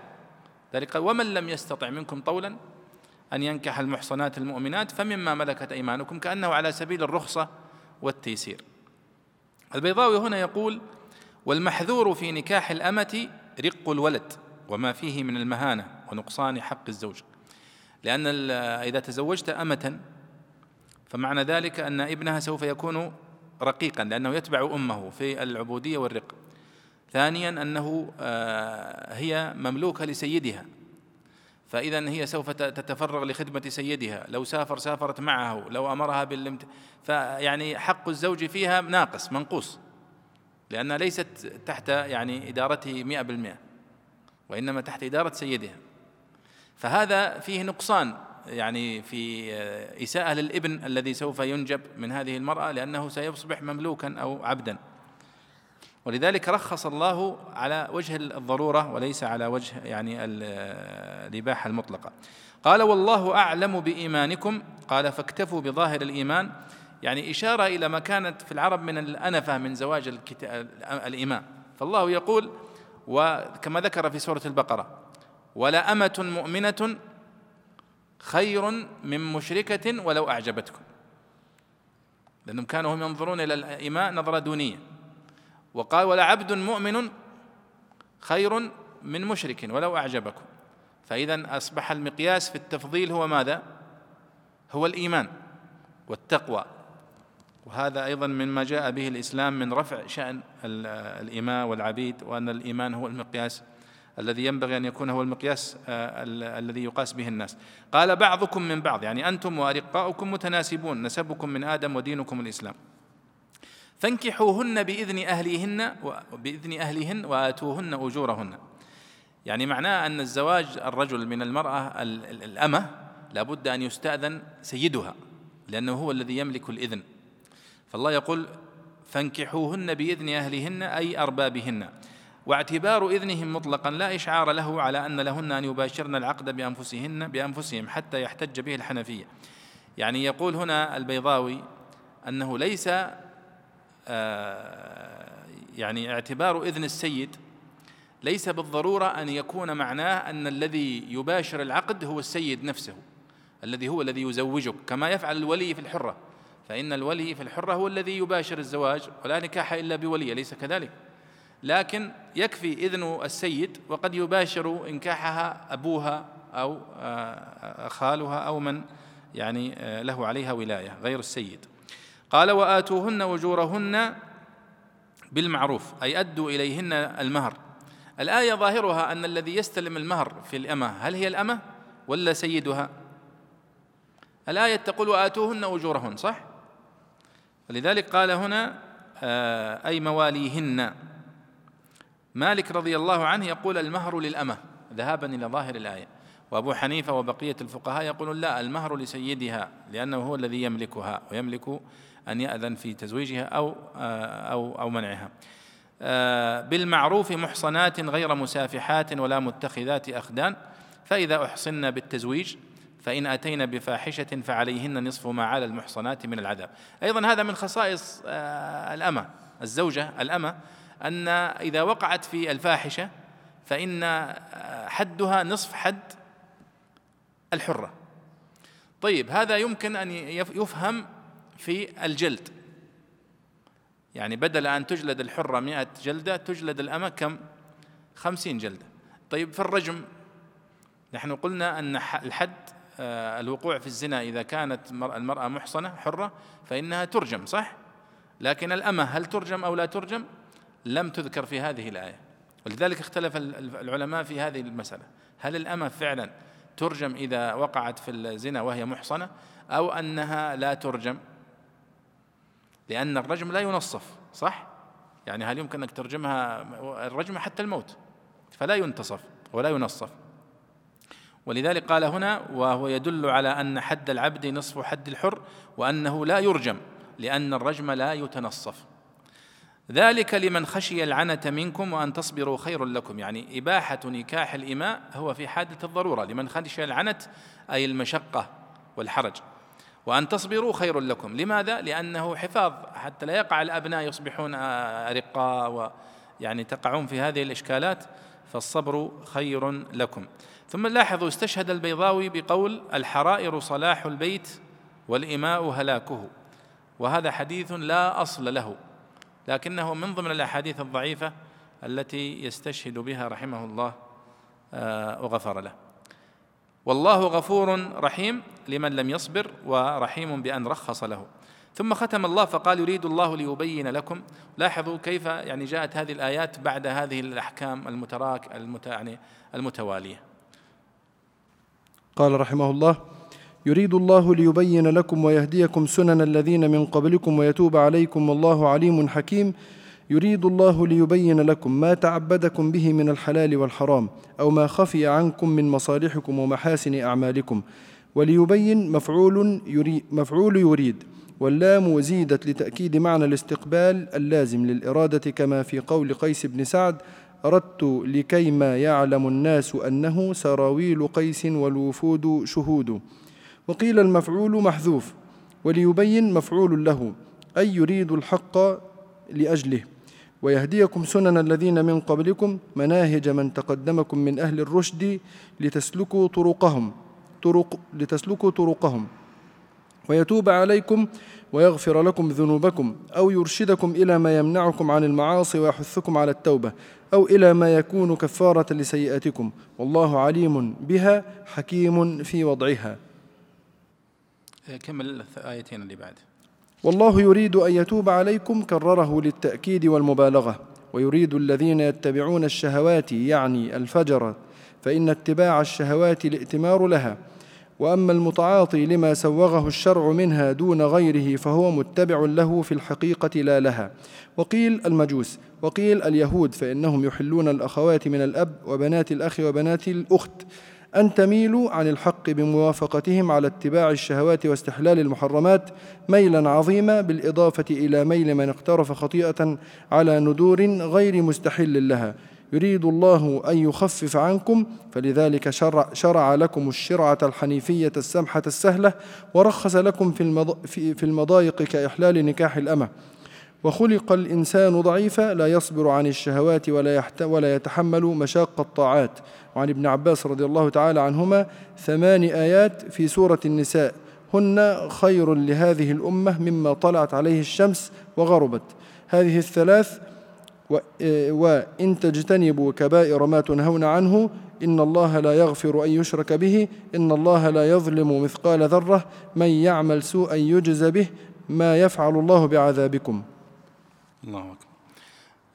ذلك ومن لم يستطع منكم طولا أن ينكح المحصنات المؤمنات فمما ملكت أيمانكم كأنه على سبيل الرخصة والتيسير. البيضاوي هنا يقول والمحذور في نكاح الأمة رق الولد وما فيه من المهانة ونقصان حق الزوج. لأن إذا تزوجت أمة فمعنى ذلك أن ابنها سوف يكون رقيقا لأنه يتبع أمه في العبودية والرق. ثانيا أنه آه، هي مملوكة لسيدها. فإذا هي سوف تتفرغ لخدمة سيدها. لو سافر سافرت معه. لو أمرها بالامت فيعني حق الزوج فيها ناقص منقوص. لأنها ليست تحت يعني إدارته مئة بالمئة وإنما تحت إدارة سيدها. فهذا فيه نقصان يعني في إساءة للإبن الذي سوف ينجب من هذه المرأة لأنه سيصبح مملوكا أو عبدا. ولذلك رخص الله على وجه الضرورة وليس على وجه يعني الإباحة المطلقة. قال والله أعلم بإيمانكم. قال فاكتفوا بظاهر الإيمان. يعني إشارة إلى ما كانت في العرب من الأنفة من زواج الإيمان. فالله يقول وكما ذكر في سورة البقرة ولا امه مؤمنة خير من مشركة ولو أعجبتكم. لأنهم كانوا هم ينظرون إلى الإيماء نظرة دونية. وقال ولا عبد مؤمن خير من مشرك ولو أعجبكم. فإذا أصبح المقياس في التفضيل هو ماذا؟ هو الإيمان والتقوى. وهذا أيضا مما جاء به الإسلام من رفع شأن الإماء والعبيد وأن الإيمان هو المقياس الذي ينبغي أن يكون هو المقياس آه، الذي يقاس به الناس. قال بعضكم من بعض يعني أنتم وأرقاؤكم متناسبون نسبكم من آدم ودينكم الإسلام. فانكحوهن بإذن أهليهن بإذن أهلهن وآتوهن أجورهن. يعني معناه أن الزواج الرجل من المرأة الأمة لابد أن يستأذن سيدها لأنه هو الذي يملك الإذن. فالله يقول فانكحوهن بإذن أهلهن أي أربابهن. واعتبار إذنهم مطلقا لا إشعار له على أن لهن أن يباشرن العقد بأنفسهن بأنفسهم حتى يحتج به الحنفية. يعني يقول هنا البيضاوي أنه ليس يعني اعتبار إذن السيد ليس بالضرورة أن يكون معناه أن الذي يباشر العقد هو السيد نفسه الذي هو الذي يزوجك كما يفعل الولي في الحرة. فإن الولي في الحرة هو الذي يباشر الزواج ولا نكاح إلا بولي أليس كذلك. لكن يكفي إذن السيد وقد يباشر إنكاحها أبوها أو آه، خالها أو من يعني آه، له عليها ولاية غير السيد. قال وآتوهن أجورهن بالمعروف أي أدوا إليهن المهر. الآية ظاهرها أن الذي يستلم المهر في الأمة هل هي الأمة ولا سيدها؟ الآية تقول وآتوهن أجورهن. صح؟ ولذلك قال هنا آه، أي مواليهن. مالك رضي الله عنه يقول المهر للأمة. ذهابا إلى ظاهر الآية. وأبو حنيفة وبقية الفقهاء يقولون لا المهر لسيدها لأنه هو الذي يملكها ويملك أن يأذن في تزويجها أو آه، أو أو منعها. آه، بالمعروف محصنات غير مسافحات ولا متخذات أخدان فإذا أحصن بالتزويج فإن أتينا بفاحشة فعليهن نصف ما على المحصنات من العذاب. أيضا هذا من خصائص آه، الأمة الزوجة الأمة أن إذا وقعت في الفاحشة فإن حدها نصف حد الحرة. طيب هذا يمكن أن يفهم في الجلد. يعني بدل أن تجلد الحرة مئة جلدة تجلد الأمة كم؟ خمسين جلدة. طيب في الرجم نحن قلنا أن الحد آه، الوقوع في الزنا إذا كانت المرأة محصنة حرة فإنها ترجم صح؟ لكن الأمة هل ترجم أو لا ترجم؟ لم تذكر في هذه الآية. ولذلك اختلف العلماء في هذه المسألة. هل الأمة فعلا ترجم إذا وقعت في الزنا وهي محصنة أو أنها لا ترجم؟ لأن الرجم لا ينصف صح؟ يعني هل يمكن أنك ترجمها الرجم حتى الموت؟ فلا ينتصف ولا ينصف. ولذلك قال هنا وهو يدل على أن حد العبد نصف حد الحر وأنه لا يرجم لأن الرجم لا يتنصف. ذلك لمن خشي العنة منكم وأن تصبروا خير لكم. يعني إباحة نكاح الإماء هو في حادة الضرورة. لمن خشي العنة أي المشقة والحرج. وأن تصبروا خير لكم. لماذا؟ لأنه حفاظ. حتى لا يقع الأبناء يصبحون أرقاء ويعني تقعون في هذه الإشكالات فالصبر خير لكم. ثم لاحظوا استشهد البيضاوي بقول الحرائر صلاح البيت والإماء هلاكه. وهذا حديث لا أصل له لكنه من ضمن الأحاديث الضعيفة التي يستشهد بها رحمه الله آه، وغفر له. والله غفور رحيم لمن لم يصبر ورحيم بأن رخص له. ثم ختم الله فقال يريد الله ليبين لكم. لاحظوا كيف يعني جاءت هذه الآيات بعد هذه الأحكام المتراك المت يعني المتوالية. قال رحمه الله يريد الله ليبين لكم ويهديكم سنن الذين من قبلكم ويتوب عليكم والله عليم حكيم. يريد الله ليبين لكم ما تعبدكم به من الحلال والحرام أو ما خفي عنكم من مصالحكم ومحاسن أعمالكم. وليبين مفعول يريد مفعول يريد. واللام زيدت لتأكيد معنى الاستقبال اللازم للإرادة كما في قول قيس بن سعد أردت لكيما يعلم الناس أنه سراويل قيس والوفود شهود. وقيل المفعول محذوف. وليبين مفعول له أي يريد الحق لأجله. ويهديكم سنن الذين من قبلكم مناهج من تقدمكم من أهل الرشد لتسلكوا طرقهم طرق لتسلكوا طرقهم. ويتوب عليكم ويغفر لكم ذنوبكم أو يرشدكم إلى ما يمنعكم عن المعاصي ويحثكم على التوبة أو إلى ما يكون كفارة لسيئاتكم. والله عليم بها حكيم في وضعها. كمل الآيتين اللي بعد. والله يريد أن يتوب عليكم كرره للتأكيد والمبالغة ويريد الذين يتبعون الشهوات يعني الفجر فإن اتباع الشهوات الائتمار لها. وأما المتعاطي لما سوغه الشرع منها دون غيره فهو متبع له في الحقيقة لا لها. وقيل المجوس وقيل اليهود فإنهم يحلون الأخوات من الأب وبنات الأخ وبنات الأخت. أن تميلوا عن الحق بموافقتهم على اتباع الشهوات واستحلال المحرمات ميلا عظيما بالإضافة إلى ميل من اقترف خطيئة على ندور غير مستحل لها. يريد الله أن يخفف عنكم فلذلك شرع, شرع لكم الشرعة الحنيفية السمحة السهلة ورخص لكم في المضايق كإحلال نكاح الأمة. وخلق الإنسان ضعيفا لا يصبر عن الشهوات ولا, يحت ولا يتحمل مشاق الطاعات. وعن ابن عباس رضي الله تعالى عنهما ثمان آيات في سورة النساء. هن خير لهذه الأمة مما طلعت عليه الشمس وغربت. هذه الثلاث إيه، وإن تجتنبوا كبائر ما تنهون عنه إن الله لا يغفر أن يشرك به إن الله لا يظلم مثقال ذرة. من يعمل سوءا يجز به ما يفعل الله بعذابكم. الله أكبر.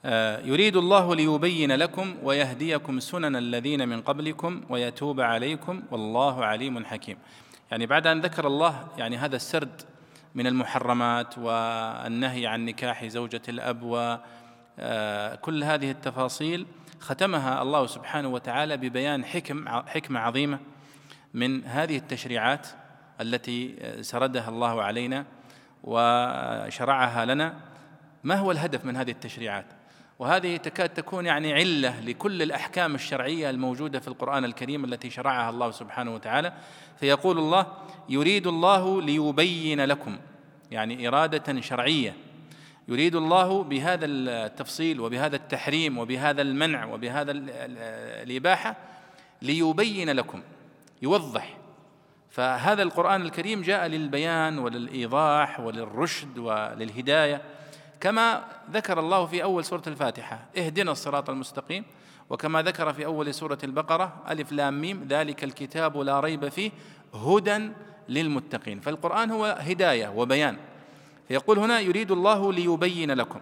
آه، يريد الله ليبين لكم ويهديكم سنن الذين من قبلكم ويتوب عليكم والله عليم حكيم. يعني بعد أن ذكر الله يعني هذا السرد من المحرمات والنهي عن نكاح زوجة الأب وكل هذه التفاصيل ختمها الله سبحانه وتعالى ببيان حكم حكمة عظيمة من هذه التشريعات التي سردها الله علينا وشرعها لنا. ما هو الهدف من هذه التشريعات؟ وهذه تكاد تكون يعني علة لكل الأحكام الشرعية الموجودة في القرآن الكريم التي شرعها الله سبحانه وتعالى. فيقول الله يريد الله ليبين لكم يعني إرادة شرعية. يريد الله بهذا التفصيل وبهذا التحريم وبهذا المنع وبهذا ال- ال- الإباحة ليبين لكم يوضح. فهذا القرآن الكريم جاء للبيان وللإيضاح وللرشد وللهداية. كما ذكر الله في أول سورة الفاتحة اهدنا الصراط المستقيم وكما ذكر في أول سورة البقرة ألف لام ميم ذلك الكتاب لا ريب فيه هدى للمتقين. فالقرآن هو هداية وبيان. فيقول هنا يريد الله ليبين لكم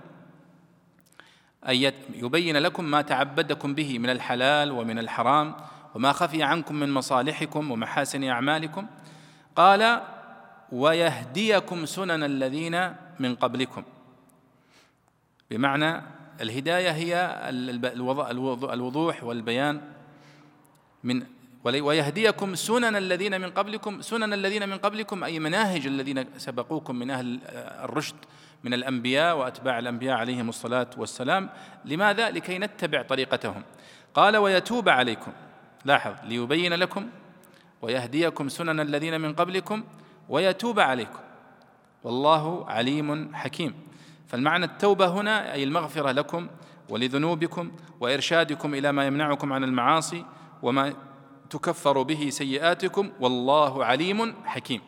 أن يبين لكم ما تعبدكم به من الحلال ومن الحرام وما خفي عنكم من مصالحكم ومحاسن أعمالكم. قال ويهديكم سنن الذين من قبلكم. بمعنى الهداية هي الوضوح والبيان من ويهديكم سنن الذين من قبلكم سنن الذين من قبلكم أي مناهج الذين سبقوكم من أهل الرشد من الأنبياء وأتباع الأنبياء عليهم الصلاة والسلام. لماذا؟ لكي نتبع طريقتهم. قال ويتوب عليكم. لاحظ ليبين لكم ويهديكم سنن الذين من قبلكم ويتوب عليكم. والله عليم حكيم. فالمعنى التوبة هنا أي المغفرة لكم ولذنوبكم وإرشادكم إلى ما يمنعكم عن المعاصي وما تكفر به سيئاتكم والله عليم حكيم.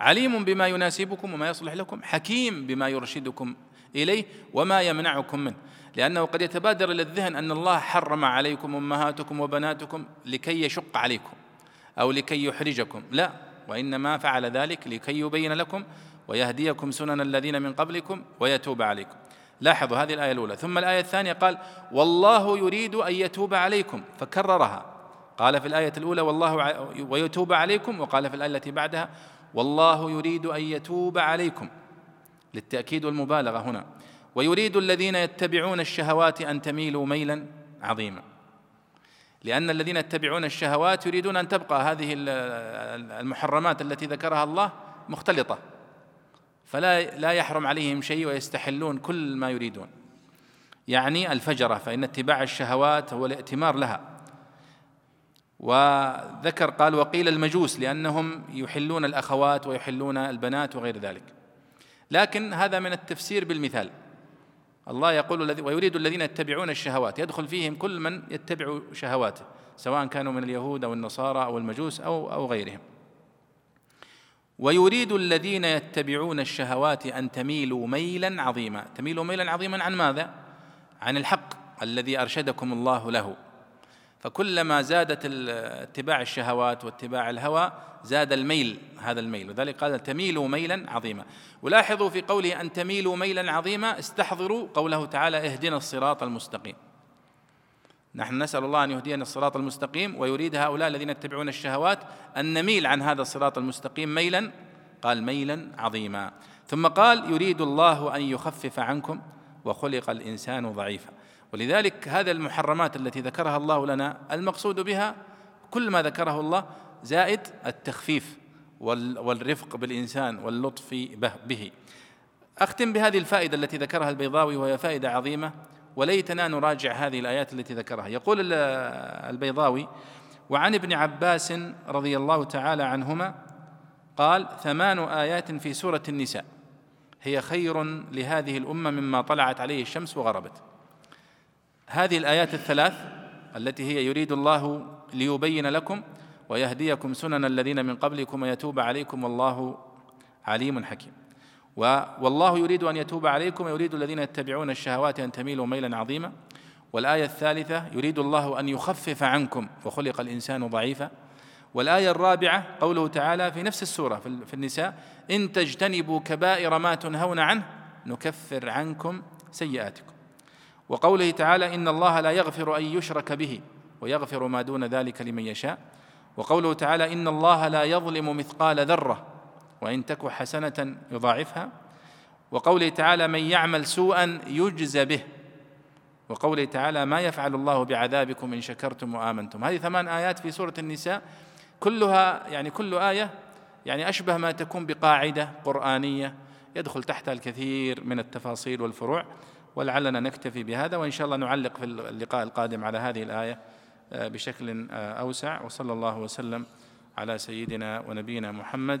عليم بما يناسبكم وما يصلح لكم حكيم بما يرشدكم إليه وما يمنعكم منه. لأنه قد يتبادر إلى الذهن أن الله حرم عليكم أمهاتكم وبناتكم لكي يشق عليكم أو لكي يحرجكم. لا وإنما فعل ذلك لكي يبين لكم ويهديكم سنن الذين من قبلكم ويتوب عليكم. لاحظوا هذه الآية الأولى. ثم الآية الثانية قال والله يريد أن يتوب عليكم. فكررها. قال في الآية الأولى والله ويتوب عليكم. وقال في الآية التي بعدها والله يريد أن يتوب عليكم. للتأكيد والمبالغة هنا. ويريد الذين يتبعون الشهوات أن تميلوا ميلا عظيما. لأن الذين يتبعون الشهوات يريدون أن تبقى هذه ال- المحرمات التي ذكرها الله مختلطة. فلا لا يحرم عليهم شيء ويستحلون كل ما يريدون. يعني الفجرة فإن اتباع الشهوات هو الائتمار لها. وذكر قال وقيل المجوس لأنهم يحلون الأخوات ويحلون البنات وغير ذلك. لكن هذا من التفسير بالمثال. الله يقول ويريد الذين يتبعون الشهوات يدخل فيهم كل من يتبع شهواته سواء كانوا من اليهود أو النصارى أو المجوس أو أو غيرهم. ويريد الذين يتبعون الشهوات أن تميلوا ميلا عظيما. تميلوا ميلا عظيما عن ماذا؟ عن الحق الذي أرشدكم الله له. فكلما زادت اتباع الشهوات واتباع الهوى زاد الميل هذا الميل. وذلك قال تميلوا ميلا عظيما. ولاحظوا في قوله أن تميلوا ميلا عظيما استحضروا قوله تعالى اهدنا الصراط المستقيم. نحن نسأل الله أن يهدينا الصراط المستقيم ويريد هؤلاء الذين يتبعون الشهوات أن نميل عن هذا الصراط المستقيم ميلا قال ميلا عظيما. ثم قال يريد الله أن يخفف عنكم وخلق الإنسان ضعيفا. ولذلك هذه المحرمات التي ذكرها الله لنا المقصود بها كل ما ذكره الله زائد التخفيف وال- والرفق بالإنسان واللطف به- أختم بهذه الفائدة التي ذكرها البيضاوي وهي فائدة عظيمة. وليتنا نراجع هذه الآيات التي ذكرها. يقول ال- البيضاوي وعن ابن عباس رضي الله تعالى عنهما قال ثمان آيات في سورة النساء. هي خير لهذه الأمة مما طلعت عليه الشمس وغربت. هذه الآيات الثلاث التي هي يريد الله ليبين لكم ويهديكم سنن الذين من قبلكم ويتوب عليكم والله عليم حكيم. والله يريد أن يتوب عليكم ويريد الذين يتبعون الشهوات أن تميلوا ميلا عظيما. والآية الثالثة يريد الله أن يخفف عنكم وخلق الإنسان ضعيفا. والآية الرابعة قوله تعالى في نفس السورة في النساء إن تجتنبوا كبائر ما تنهون عنه نكفر عنكم سيئاتكم. وقوله تعالى إن الله لا يغفر أن يشرك به ويغفر ما دون ذلك لمن يشاء. وقوله تعالى إن الله لا يظلم مثقال ذرة وإن تك حسنة يضاعفها. وقوله تعالى من يعمل سوءا يجز به. وقوله تعالى ما يفعل الله بعذابكم إن شكرتم وآمنتم. هذه ثمان آيات في سورة النساء. كلها يعني كل آية يعني أشبه ما تكون بقاعدة قرآنية يدخل تحتها الكثير من التفاصيل والفروع. ولعلنا نكتفي بهذا وإن شاء الله نعلق في اللقاء القادم على هذه الآية آه، بشكل آه، أوسع. وصلى الله وسلم على سيدنا ونبينا محمد